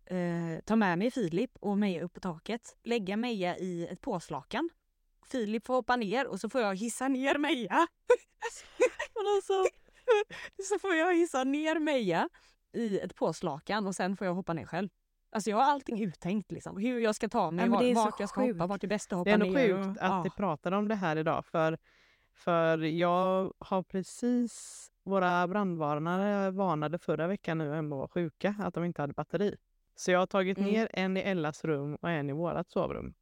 eh, ta med mig Filip och Meja upp på taket. Lägga Meja i ett påslakan. Filip får hoppa ner och så får jag hissa ner Meja. då så, får jag hissa ner Meja i ett påslakan och sen får jag hoppa ner själv. Alltså jag har allting uttänkt liksom. Hur jag ska ta mig, är vart, jag ska sjukt. hoppa, vart det är bäst att hoppa Det är ändå ner. sjukt att ja. vi pratade om det här idag för, för jag har precis, våra brandvarnare varnade förra veckan nu hemma och var sjuka att de inte hade batteri. Så jag har tagit Mm. ner en i Ellas rum och en i vårat sovrum.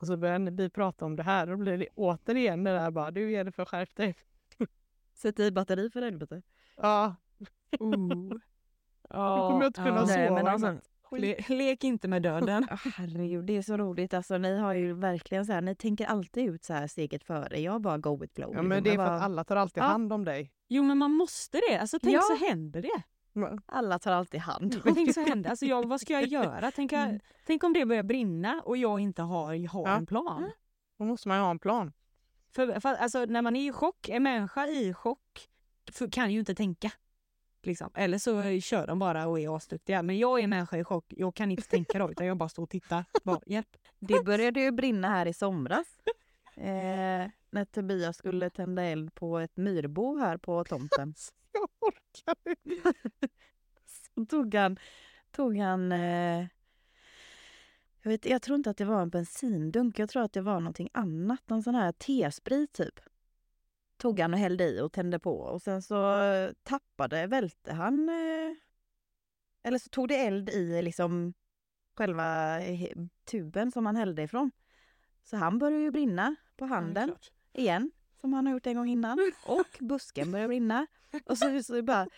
Och så började vi prata om det här och då blir det återigen det där bara, du Jennifer skärp dig. Sätt i batteri för helvete. Ja, Oh. då kommer jag inte kunna Ja. sova. Nej, men alltså. Le, lek inte med döden. Herregud, det är så roligt. Alltså, ni har ju verkligen så här, ni tänker alltid ut så här steget före. Jag bara go with flow. Ja, men liksom. det är för bara, att alla tar alltid Ja. hand om dig. Jo men man måste det. Alltså tänk Ja. så händer det. Alla tar alltid hand om Men tänk så händer alltså jag, vad ska jag göra? Tänk, jag, Mm. tänk om det börjar brinna och jag inte har, har Ja. en plan. Då måste man ju ha en plan. För, för alltså, när man är i chock, en människa i chock för, kan ju inte tänka. Liksom. Eller så kör de bara och är asduktiga. Men jag är människa i chock. Jag kan inte tänka då utan jag bara står och tittar. Bara, hjälp. Det började ju brinna här i somras. Eh, när Tobias skulle tända eld på ett myrbo här på tomten. Så tog han, tog han eh, jag, vet, jag tror inte att det var en bensindunk, jag tror att det var någonting annat. Någon sån här tesprit typ. Tog han och hällde i och tände på och sen så eh, tappade, välte han eh, eller så tog det eld i liksom själva eh, tuben som han hällde ifrån. Så han började ju brinna på handen igen, som han har gjort en gång innan. Och busken började brinna. Och så, så bara,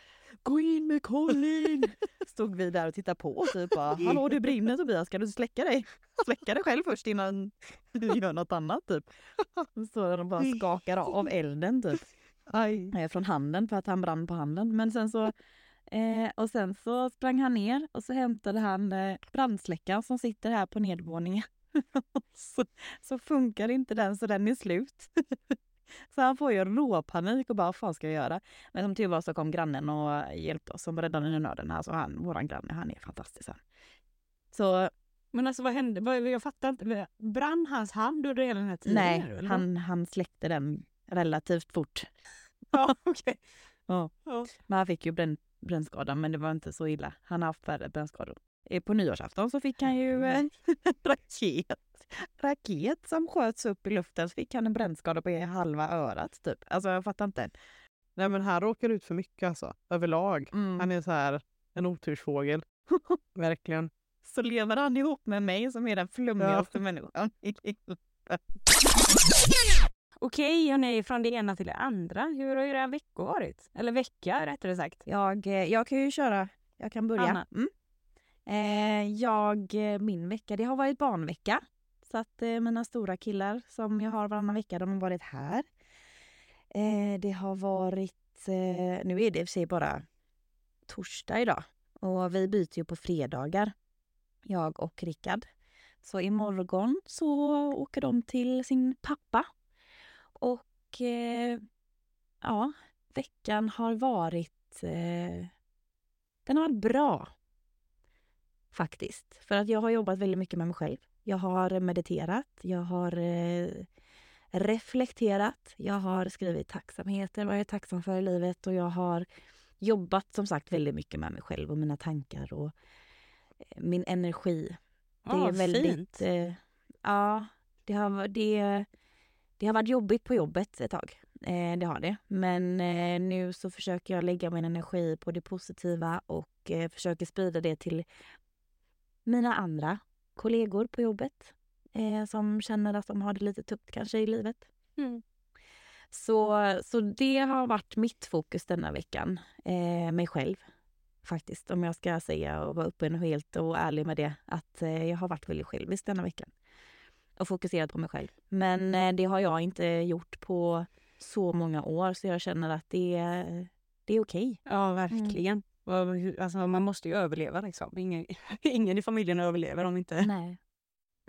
gå in med Colin! Stod vi där och tittade på och typ bara, hallå det brinner Tobias, ska du släcka dig? Släcka dig själv först innan du gör något annat typ. Så och bara skakar av elden typ. Aj. Från handen för att han brann på handen. Men sen så Eh, och sen så sprang han ner och så hämtade han eh, brandsläckaren som sitter här på nedervåningen. så, så funkar inte den så den är slut. Så han får ju råpanik och bara vad fan ska jag göra? Men som tur var så kom grannen och hjälpte oss som räddade i nöden. Alltså han, våran granne, han är fantastisk. Han. Så Men alltså vad hände? Jag fattar inte. Brann hans hand under hela den här tiden? nej, han, han släckte den relativt fort. Ja, okej. Ja. Ja. Men han fick ju bränn, brännskada, men det var inte så illa. Han har haft färre brännskador. Eh, På nyårsafton så fick han ju en raket. Raket som sköts upp i luften så fick han en brännskada på halva örat typ. Alltså jag fattar inte. Nej men han råkar ut för mycket alltså, överlag. Mm. Han är så här en otursfågel. Verkligen. Så lever han ihop med mig som är den flummigaste människan. Okej, hörni, från det ena till det andra. Hur har era veckor varit? Eller vecka rättare sagt. Jag, eh, jag kan ju köra, jag kan börja. Anna. Mm. Eh, jag, eh, min vecka, det har varit barnvecka. Så att eh, mina stora killar som jag har varannan vecka, de har varit här. Eh, det har varit, eh, nu är det i och för sig bara torsdag idag. Och vi byter ju på fredagar, jag och Rickard. Så imorgon så åker de till sin pappa. Och eh, ja, veckan har varit eh, den har varit bra. Faktiskt. För att jag har jobbat väldigt mycket med mig själv. Jag har mediterat, jag har eh, reflekterat, jag har skrivit tacksamheter, vad jag är tacksam för i livet och jag har jobbat som sagt väldigt mycket med mig själv och mina tankar och eh, min energi. Det är väldigt... fint. Eh, ja, det har, det, det har varit jobbigt på jobbet ett tag. Eh, det har det. Men eh, nu så försöker jag lägga min energi på det positiva och eh, försöker sprida det till mina andra kollegor på jobbet eh, som känner att de har det lite tufft kanske i livet. Mm. Så, så det har varit mitt fokus denna veckan. Eh, mig själv faktiskt, om jag ska säga och vara öppen och helt och ärlig med det. Att eh, jag har varit väldigt självisk denna veckan. Och fokuserat på mig själv. Men eh, det har jag inte gjort på så många år så jag känner att det, är- det är okej. Ja, verkligen. Hur- Alltså, man måste ju överleva liksom. Ingen, ingen i familjen överlever om inte, Nej.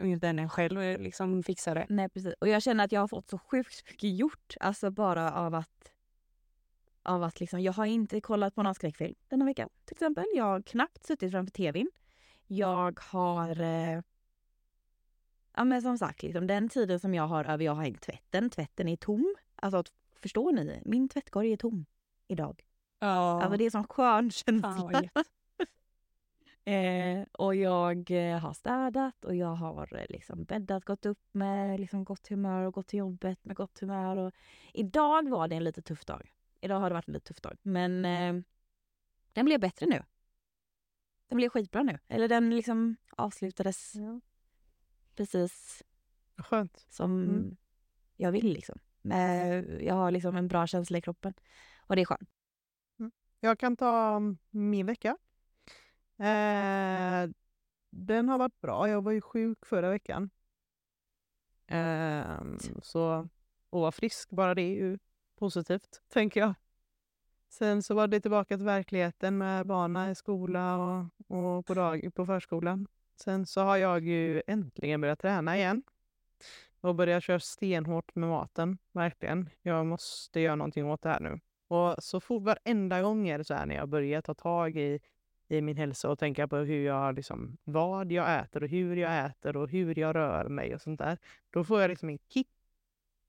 om inte en själv eh, liksom fixar det. Nej, precis. Och jag känner att jag har fått så sjukt mycket gjort. Alltså bara av att... Av att liksom, jag har inte kollat på någon skräckfilm denna vecka till exempel. Jag har knappt suttit framför tvn. Jag har... Eh, ja men som sagt, liksom, den tiden som jag har över, jag har hängt tvätten. Tvätten är tom. Alltså förstår ni? Min tvättkorg är tom idag. Ja, Alltså det är sån skön känsla. Eh, och jag eh, har städat och jag har eh, liksom bäddat, gått upp med liksom gott humör och gått till jobbet med gott humör. Och idag var det en lite tuff dag. Idag har det varit en lite tuff dag. Men eh, den blev bättre nu. Den blev skitbra nu. Eller den liksom avslutades precis Skönt. som Mm. jag vill liksom. Jag har liksom en bra känsla i kroppen. Och det är skönt. Jag kan ta mm, min vecka. Eh, den har varit bra. Jag var ju sjuk förra veckan. Eh, så att vara frisk, bara det är ju positivt, tänker jag. Sen så var det tillbaka till verkligheten med barnen i skola och, och på, dag, på förskolan. Sen så har jag ju äntligen börjat träna igen. Och börjat köra stenhårt med maten, verkligen. Jag måste göra någonting åt det här nu. Och så fort varenda gång är det så här när jag börjar ta tag i, i min hälsa och tänka på hur jag liksom, vad jag äter och hur jag äter och hur jag rör mig och sånt där. Då får jag liksom en kick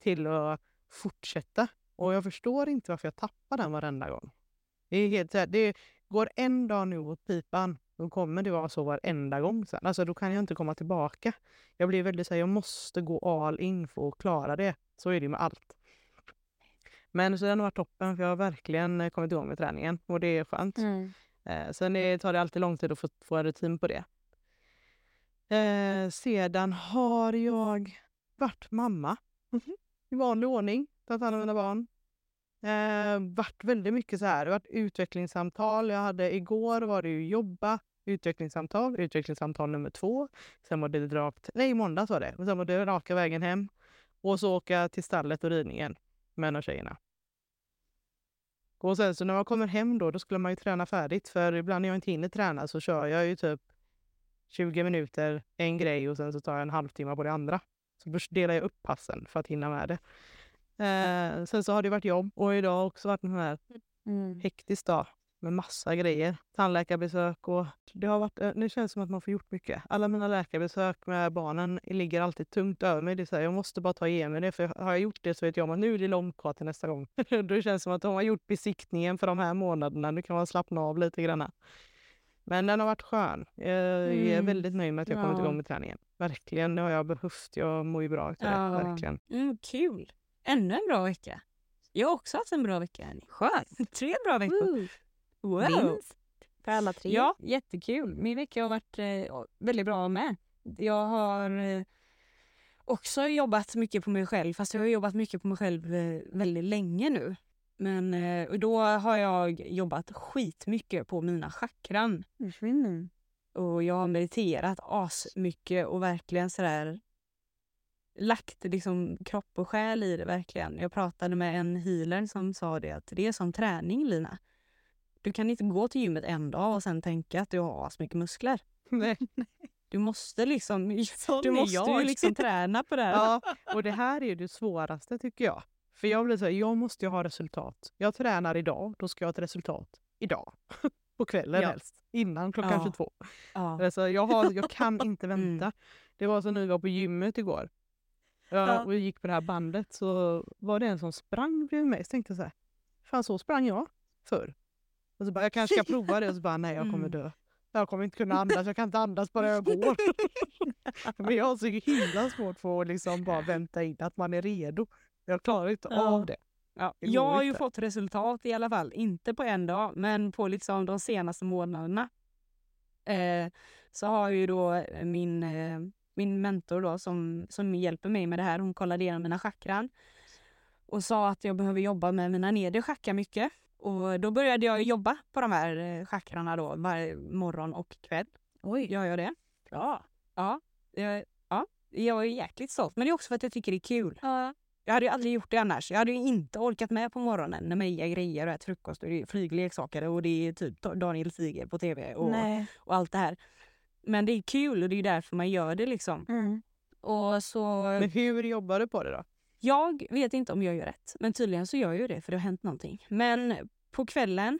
till att fortsätta. Och jag förstår inte varför jag tappar den varenda gång. Det är helt så här, det går en dag nu åt pipan, då kommer det vara så varenda gång sen. Alltså då kan jag inte komma tillbaka. Jag blir väldigt så här, jag måste gå all in för att klara det. Så är det ju med allt. Men så den har varit toppen för jag har verkligen eh, kommit igång med träningen och det är skönt. Eh, sen är, tar det alltid lång tid att få, få en rutin på det. Eh, sedan har jag varit mamma i vanlig ordning, tagit hand om mina barn. Eh, varit väldigt mycket så här, det varit utvecklingssamtal. Jag hade igår var det ju jobba, utvecklingssamtal, utvecklingssamtal nummer två. Sen var det rakt, nej i måndags var det. Och sen var det raka vägen hem. Och så åka till stallet och ridningen med en av tjejerna. Och sen så när man kommer hem då, då skulle man ju träna färdigt. För ibland när jag inte hinner träna så kör jag ju typ 20 minuter, en grej och sen så tar jag en halvtimme på det andra. Så delar jag upp passen för att hinna med det. Eh, sen så har det varit jobb och idag har också varit en sån här Mm. hektisk dag med massa grejer. Tandläkarbesök och det har varit, eh, det känns som att man får gjort mycket. Alla mina läkarbesök med barnen ligger alltid tungt över mig. Det är så här, jag måste bara ta igenom det för har jag gjort det så vet jag att nu är det långt kvar till nästa gång. det känns som att de har gjort besiktningen för de här månaderna. Nu kan man slappna av lite grann. Men den har varit skön. Jag är Mm. väldigt nöjd med att jag kommit Ja. igång med träningen. Verkligen, det har jag behövt. Jag mår ju bra det. Ja. Verkligen. Mm, kul! Ännu en bra vecka. Jag har också haft en bra vecka. Skönt! Tre bra veckor. Woo. Wow! Vinst för alla tre. Ja, jättekul. Min vecka har varit eh, väldigt bra med. Jag har eh, också jobbat mycket på mig själv, fast jag har jobbat mycket på mig själv eh, väldigt länge nu. Men eh, och då har jag jobbat skitmycket på mina chakran. Mm. Och jag har mediterat asmycket och verkligen sådär lagt liksom kropp och själ i det verkligen. Jag pratade med en healer som sa det att det är som träning Lina. Du kan inte gå till gymmet en dag och sen tänka att du har asmycket muskler. Nej. Du måste liksom, Sån du måste ju jag. liksom träna på det här. Ja, och det här är ju det svåraste tycker jag. För jag blir så här, jag måste ju ha resultat. Jag tränar idag, då ska jag ha ett resultat idag. På kvällen Ja. helst. Innan klockan Ja. 22. Ja. Alltså, jag, har, jag kan inte Mm. vänta. Det var som när vi var på gymmet igår. Jag, Ja. och vi gick på det här bandet så var det en som sprang bredvid mig. Så tänkte jag så här, fan så sprang jag förr. Och så bara, jag kanske ska prova det och så bara, nej jag kommer Mm. dö. Jag kommer inte kunna andas, jag kan inte andas bara jag går. Men jag har så himla svårt för att liksom bara vänta in att man är redo. Jag klarar inte Ja. av det. Ja, Det jag har ju fått resultat i alla fall. Inte på en dag, men på liksom de senaste månaderna. Eh, så har ju då min, eh, min mentor då, som, som hjälper mig med det här, hon kollade igenom mina chakran och sa att jag behöver jobba med mina nedre chakra mycket. Och då började jag jobba på de här eh, chakrarna då varje morgon och kväll. Oj. Gör jag det? Bra. Ja. Jag, ja. Jag är jäkligt stolt. Men det är också för att jag tycker det är kul. Ja. Jag hade ju aldrig gjort det annars. Jag hade ju inte orkat med på morgonen när Meja grejer och äter frukost och det är flygleksaker och det är typ Daniel Tiger på tv och, och allt det här. Men det är kul och det är därför man gör det liksom. Mm. Och så... Men hur jobbar du på det då? Jag vet inte om jag gör rätt, men tydligen så gör jag ju det för det har hänt någonting. Men på kvällen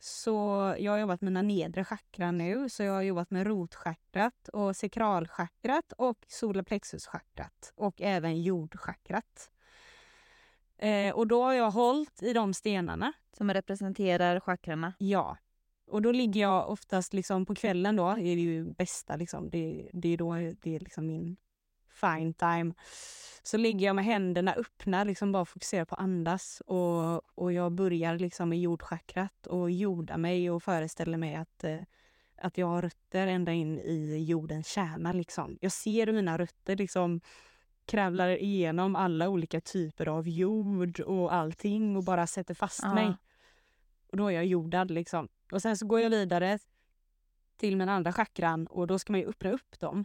så jag har jobbat med mina nedre chakran nu, så jag har jobbat med rotchakrat och sakralchakrat och solarplexuschakrat och även jordchakrat. Eh, och då har jag hållit i de stenarna Som representerar chakrarna. Ja. Och då ligger jag oftast liksom på kvällen då, det är det ju bästa liksom. Det, det är då det är liksom min fine time. Så ligger jag med händerna öppna, liksom bara fokuserar på att andas och, och jag börjar liksom med jordchakrat och jordar mig och föreställer mig att, eh, att jag har rötter ända in i jordens kärna liksom. Jag ser hur mina rötter liksom kravlar igenom alla olika typer av jord och allting och bara sätter fast Ja. mig. Och då är jag jordad liksom. Och sen så går jag vidare till min andra chakran och då ska man ju öppna upp dem.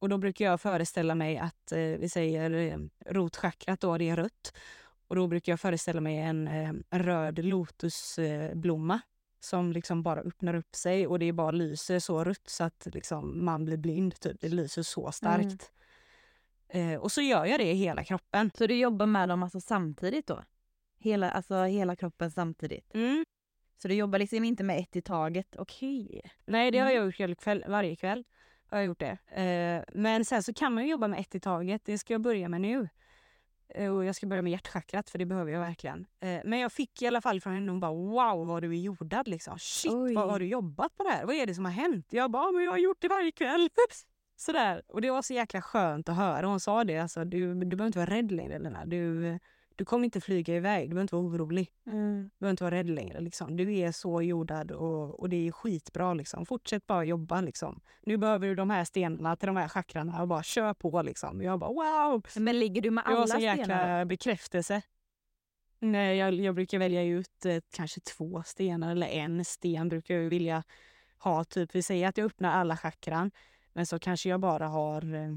Och då brukar jag föreställa mig att, eh, vi säger eh, rotchakrat då, det är rött. Och då brukar jag föreställa mig en, eh, en röd lotusblomma som liksom bara öppnar upp sig och det bara lyser så rött så att liksom man blir blind. Typ. Det lyser så starkt. Eh, och så gör jag det i hela kroppen. Så du jobbar med dem alltså samtidigt då? Hela, alltså hela kroppen samtidigt? Mm. Så du jobbar liksom inte med ett i taget? Okej. Nej, det har Mm. jag gjort varje kväll. Varje kväll har jag gjort det. Eh, men sen så kan man ju jobba med ett i taget. Det ska jag börja med nu. Eh, och jag ska börja med hjärtchakrat för det behöver jag verkligen. Eh, men jag fick i alla fall från henne, hon bara wow vad du är jordad liksom. Shit Oj. vad har du jobbat på det här? Vad är det som har hänt? Jag bara, men jag har gjort det varje kväll. Sådär. Och det var så jäkla skönt att höra. Hon sa det, alltså, du, du behöver inte vara rädd längre Lena. Du, du kommer inte flyga iväg, du behöver inte vara orolig. Mm. Du behöver inte vara rädd längre. Liksom. Du är så jordad och, och det är skitbra. Liksom. Fortsätt bara jobba. Liksom. Nu behöver du de här stenarna till de här chakrarna och bara kör på. Liksom. Jag bara wow! Men ligger du med Det var alla så stenar jäkla bekräftelse. Nej, jag, jag brukar välja ut eh, kanske två stenar eller en sten brukar jag vilja ha. Typ, vi säger att jag öppnar alla chakran men så kanske jag bara har eh,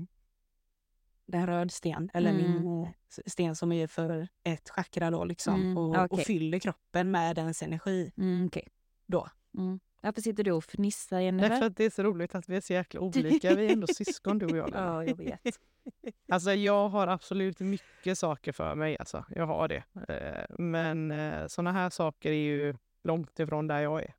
en röd sten eller Mm. min eh, sten som är för ett chakra då liksom Mm, och, och okej. fyller kroppen med dens energi då? Mm, okej. då. Mm. Varför sitter du och fnissar Nej, Jennifer? för att det är så roligt att vi är så jäkla olika. Vi är ändå syskon du och jag. Ja, jag vet. Alltså jag har absolut mycket saker för mig. Alltså. Jag har det. Eh, Men såna här saker är ju långt ifrån där jag är.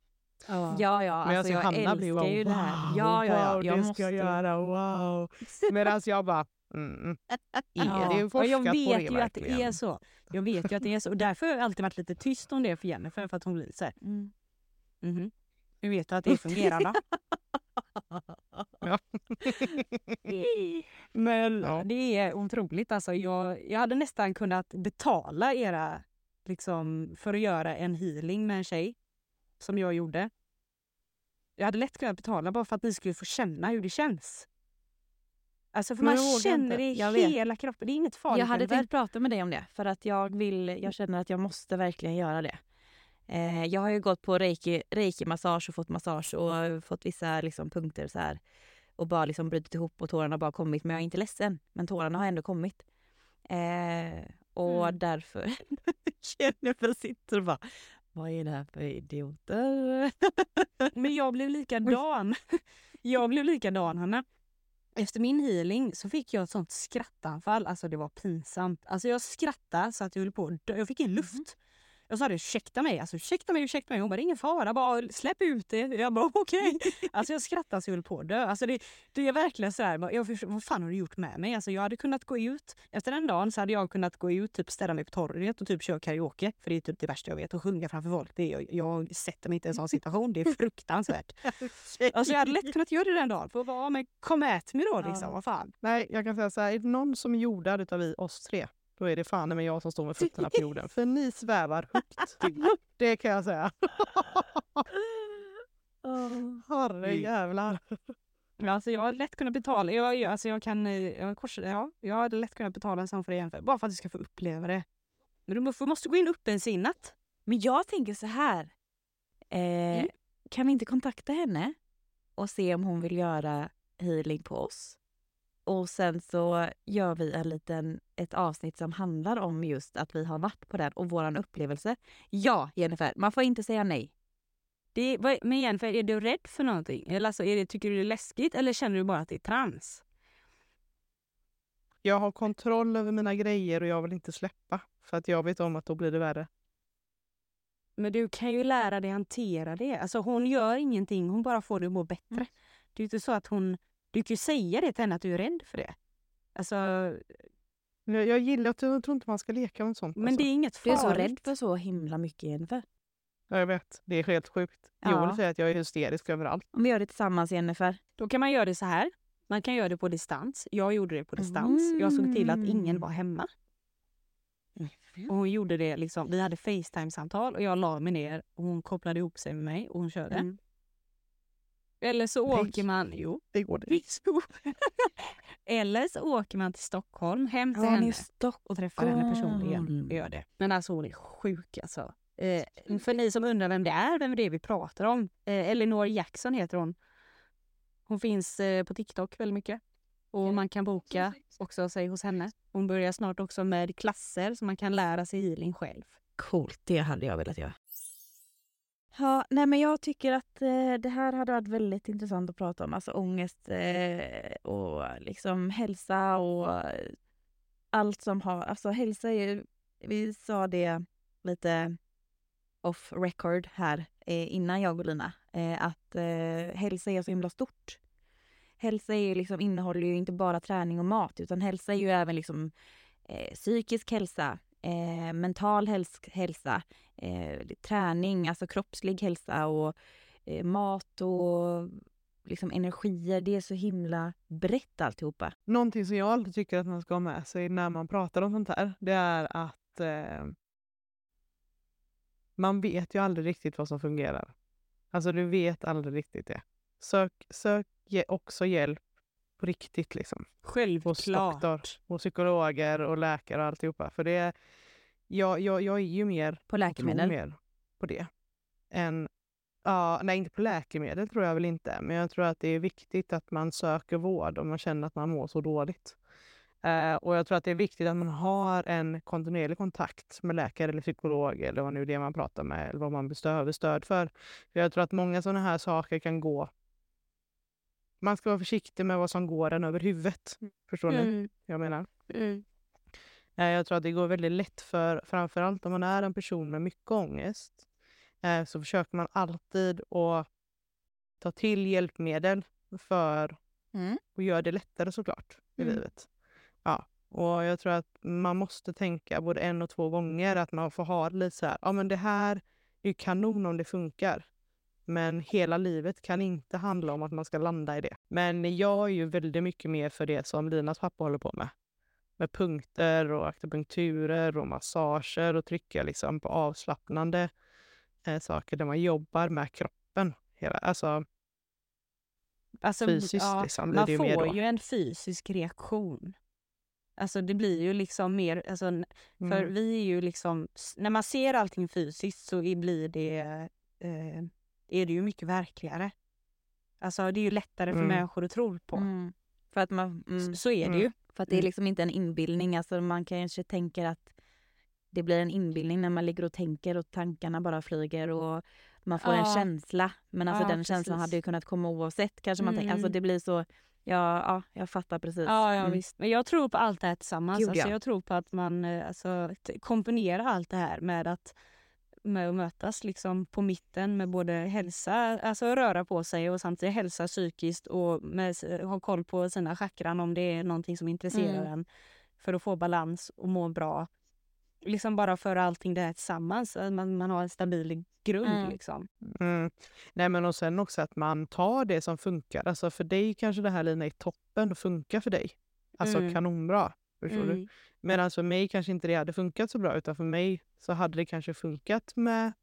Ja, ja, Men alltså alltså, jag Hanna älskar blir bara ju det här. wow, Ja, ja, ja. wow, Jag det måste ska jag göra, wow. Medan jag bara, mm, är Ja, det och forskat jag på vet det ju att det är så. Jag vet ju att det är så. Och därför har jag alltid varit lite tyst om det för Jennifer. För att hon blir så här, Mm. mhm. Nu vet du att det fungerar då. Ja. Men Ja. det är otroligt. Alltså, jag, jag hade nästan kunnat betala era liksom, för att göra en healing med en tjej. Som jag gjorde. Jag hade lätt kunnat betala bara för att ni skulle få känna hur det känns. Alltså för man jag känner det i Jag hela kroppen. Det är inget farligt. Jag hade tänkt prata med dig om det för att jag vill, jag känner att jag måste verkligen göra det. Eh, jag har ju gått på reiki, reiki-massage och fått massage och fått vissa liksom, punkter så här och bara liksom brutit ihop och tårarna har bara kommit men jag är inte ledsen. Men tårarna har ändå kommit. Eh, och Mm. därför Jennifer sitter och bara vad är det här för idioter? Men jag blev likadan. jag blev likadan, Hanna. Efter min healing så fick jag ett sånt skrattanfall. Alltså det var pinsamt. Alltså jag skrattade så att jag höll på att dö. Jag fick in luft. Jag sa det, ursäkta mig, alltså ursäkta mig, ursäkta mig. Hon bara, det är ingen fara, bara släpp ut det. Jag bara, okej. Alltså jag skrattade så jag höll på att dö. Alltså det, det är verkligen så här, jag, förstår- vad fan har du gjort med mig? Alltså jag hade kunnat gå ut, efter den dagen så hade jag kunnat gå ut, typ ställa mig på torget och typ köra karaoke. För det är typ det värsta jag vet, att sjunga framför folk. Det är, jag, jag sätter mig inte i en sån situation, det är fruktansvärt. Alltså jag hade lätt kunnat göra det den dagen. För att bara, men kom at me då liksom, Ja. vad fan. Nej, jag kan säga så här, är det någon som är jordad utav vi oss tre, då är det fan med jag som står med fötterna på jorden. För ni svävar högt. Det kan jag säga. Herre jävlar. Men Alltså jag hade lätt kunnat betala, jag, alltså jag kan, eh, jag, kors, ja, jag hade lätt kunnat betala en sån för det bara för att du ska få uppleva det. Men du måste, måste gå in öppensinnat. Men jag tänker så här. Eh, Mm. Kan vi inte kontakta henne och se om hon vill göra healing på oss? Och sen så gör vi en liten, ett avsnitt som handlar om just att vi har varit på den och våran upplevelse. Ja, Jennifer, man får inte säga nej. Det, vad, men Jennifer, är du rädd för någonting? Eller alltså, är det, tycker du det är läskigt eller känner du bara att det är trams? Jag har kontroll över mina grejer och jag vill inte släppa. För att jag vet om att då blir det värre. Men du kan ju lära dig hantera det. Alltså hon gör ingenting, hon bara får dig att må bättre. Mm. Det är inte så att hon... Du kan ju säga det till henne att du är rädd för det. Alltså, Jag, jag gillar att jag tror inte man ska leka med sånt. men alltså. det är inget Du är farligt. så rädd för så himla mycket, Jennifer. Ja, jag vet, det är helt sjukt. Ja. vill säga att jag är hysterisk överallt. Om vi gör det tillsammans, Jennifer. Då kan man göra det så här. Man kan göra det på distans. Jag gjorde det på distans. Jag såg till att ingen Mm. var hemma. Och hon gjorde det liksom, vi hade Facetime-samtal och jag la mig ner och hon kopplade ihop sig med mig och hon körde. Mm. Eller så åker man, jo, Det går det. Eller så åker man till Stockholm, hem till Ja, henne och träffar henne personligen. Gör det. Men alltså hon är sjuk alltså. Eh, för ni som undrar vem det är, vem det är vi pratar om. Eh, Elinor Jackson heter hon. Hon finns eh, på TikTok väldigt mycket. Och man kan boka också sig hos henne. Hon börjar snart också med klasser så man kan lära sig healing själv. Coolt, det hade jag velat göra. Ja, nej men jag tycker att eh, det här hade varit väldigt intressant att prata om. Alltså ångest eh, och liksom hälsa och allt som har... Alltså hälsa är ju... Vi sa det lite off record här eh, innan jag och Lina. Eh, att eh, hälsa är så himla stort. Hälsa är ju liksom, innehåller ju inte bara träning och mat utan hälsa är ju även liksom eh, psykisk hälsa, eh, mental häls hälsa, eh, träning, alltså kroppslig hälsa och eh, mat och liksom energier. Det är så himla brett alltihopa. Någonting som jag alltid tycker att man ska ha med sig när man pratar om sånt här, det är att eh, man vet ju aldrig riktigt vad som fungerar. Alltså du vet aldrig riktigt det. Sök, sök ge också hjälp på riktigt liksom. Hos Självklart. doktor och psykologer och läkare och alltihopa. För det är, jag, jag, jag är ju mer På läkemedel. mer på det. Än, ja, nej, inte på läkemedel tror jag väl inte. Men jag tror att det är viktigt att man söker vård om man känner att man mår så dåligt. Eh, och jag tror att det är viktigt att man har en kontinuerlig kontakt med läkare eller psykolog eller vad nu är det man pratar med eller vad man behöver stöd för. för jag tror att många sådana här saker kan gå man ska vara försiktig med vad som går en över huvudet. Förstår ni? Mm. Jag menar. Mm. Eh, Jag tror att det går väldigt lätt för, framförallt om man är en person med mycket ångest, eh, så försöker man alltid att ta till hjälpmedel för Mm. att göra det lättare såklart i Mm. livet. Ja, och jag tror att man måste tänka både en och två gånger att man får ha det lite så här, ja men det här är kanon om det funkar. Men hela livet kan inte handla om att man ska landa i det. Men jag är ju väldigt mycket mer för det som Linas pappa håller på med. Med punkter och akupunkturer och massager och trycka liksom på avslappnande eh, saker där man jobbar med kroppen. Hela, alltså Alltså, fysiskt ja, liksom. man ju får ju en fysisk reaktion. Alltså det blir ju liksom mer, alltså, n- för Mm. vi är ju liksom, när man ser allting fysiskt så blir det, eh, är det ju mycket verkligare. Alltså det är ju lättare för Mm. människor att tro på. Mm. För att man... Mm. Så är det Mm. ju. För att det är Mm. liksom inte en inbildning. Alltså man kanske tänker att det blir en inbildning när man ligger och tänker och tankarna bara flyger och man får en Ja. känsla. Men alltså Ja, den känslan precis. hade ju kunnat komma oavsett. Kanske man tänker, alltså Mm. det blir så, ja, ja jag fattar precis. Ja, ja Mm. visst. Men jag tror på allt det här tillsammans. Gud, alltså, ja. Jag tror på att man eh, alltså, komponerar allt det här med att med att mötas liksom på mitten med både hälsa, alltså röra på sig och samtidigt hälsa psykiskt och med, ha koll på sina chakran om det är någonting som intresserar Mm. en för att få balans och må bra. Liksom bara föra allting det här tillsammans, att man, man har en stabil grund. Mm. Liksom. Mm. Nej, men och sen också att man tar det som funkar. Alltså för dig kanske det här Lina är toppen och funkar för dig. Alltså Mm. kanonbra. Förstår du? Mm. Medan för mig kanske inte det hade funkat så bra utan för mig så hade det kanske funkat med,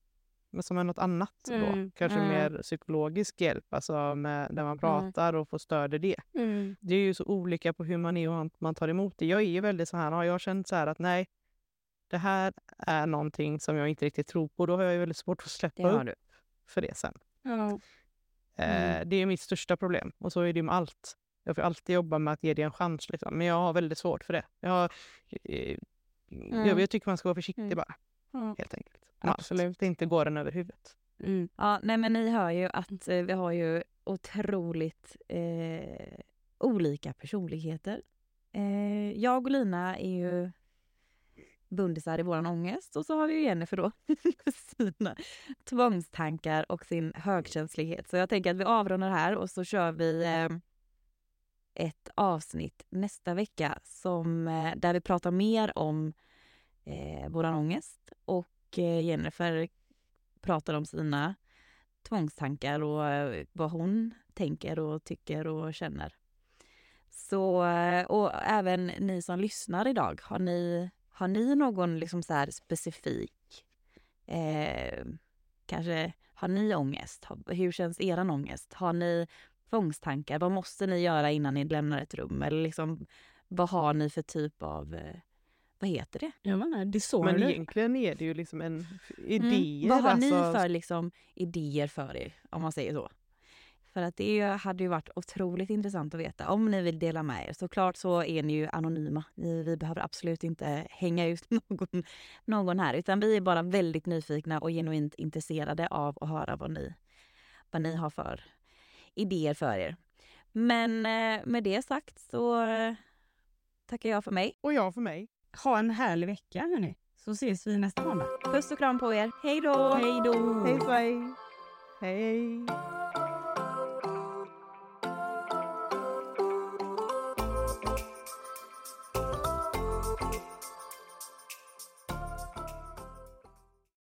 med som med något annat då. Mm. Kanske Mm. mer psykologisk hjälp, alltså med, där man pratar och får stöd i det. Mm. Det är ju så olika på hur man är och hur man tar emot det. Jag är ju väldigt så här, har jag känt så här att nej, det här är någonting som jag inte riktigt tror på, då har jag ju väldigt svårt att släppa upp du. för det sen. Eh, Mm. Det är mitt största problem och så är det med allt. Jag får alltid jobba med att ge det en chans, liksom. men jag har väldigt svårt för det. Jag, har, eh, jag, Mm. jag tycker man ska vara försiktig Mm. bara, Ja. helt enkelt. Allt. Absolut. Det inte går en över huvudet. Mm. Ja, nej men ni hör ju att eh, vi har ju otroligt eh, olika personligheter. Eh, jag och Lina är ju bundisar i våran ångest och så har vi ju Jennifer då sina tvångstankar och sin högkänslighet. Så jag tänker att vi avrundar här och så kör vi eh, ett avsnitt nästa vecka som, eh, där vi pratar mer om eh, vår ångest och eh, Jennifer pratar om sina tvångstankar och eh, vad hon tänker och tycker och känner. Så, eh, och även ni som lyssnar idag, har ni, har ni någon liksom så här specifik, eh, kanske har ni ångest? Hur känns er ångest? Har ni tvångstankar? Vad måste ni göra innan ni lämnar ett rum? Eller liksom, vad har ni för typ av, eh, vad heter det? Jag menar, disorder. Men egentligen är det ju liksom en Mm. idéer. Vad har ni alltså, för liksom, idéer för er, om man säger så? För att det hade ju varit otroligt intressant att veta om ni vill dela med er. Såklart så är ni ju anonyma. Ni, vi behöver absolut inte hänga ut någon, någon här utan vi är bara väldigt nyfikna och genuint intresserade av att höra vad ni, vad ni har för idéer för er. Men eh, med det sagt så eh, tackar jag för mig. Och jag för mig. Ha en härlig vecka hörni. Så ses vi nästa måndag. Puss och kram på er. Hej då! Hej då! Hej svej! Hej!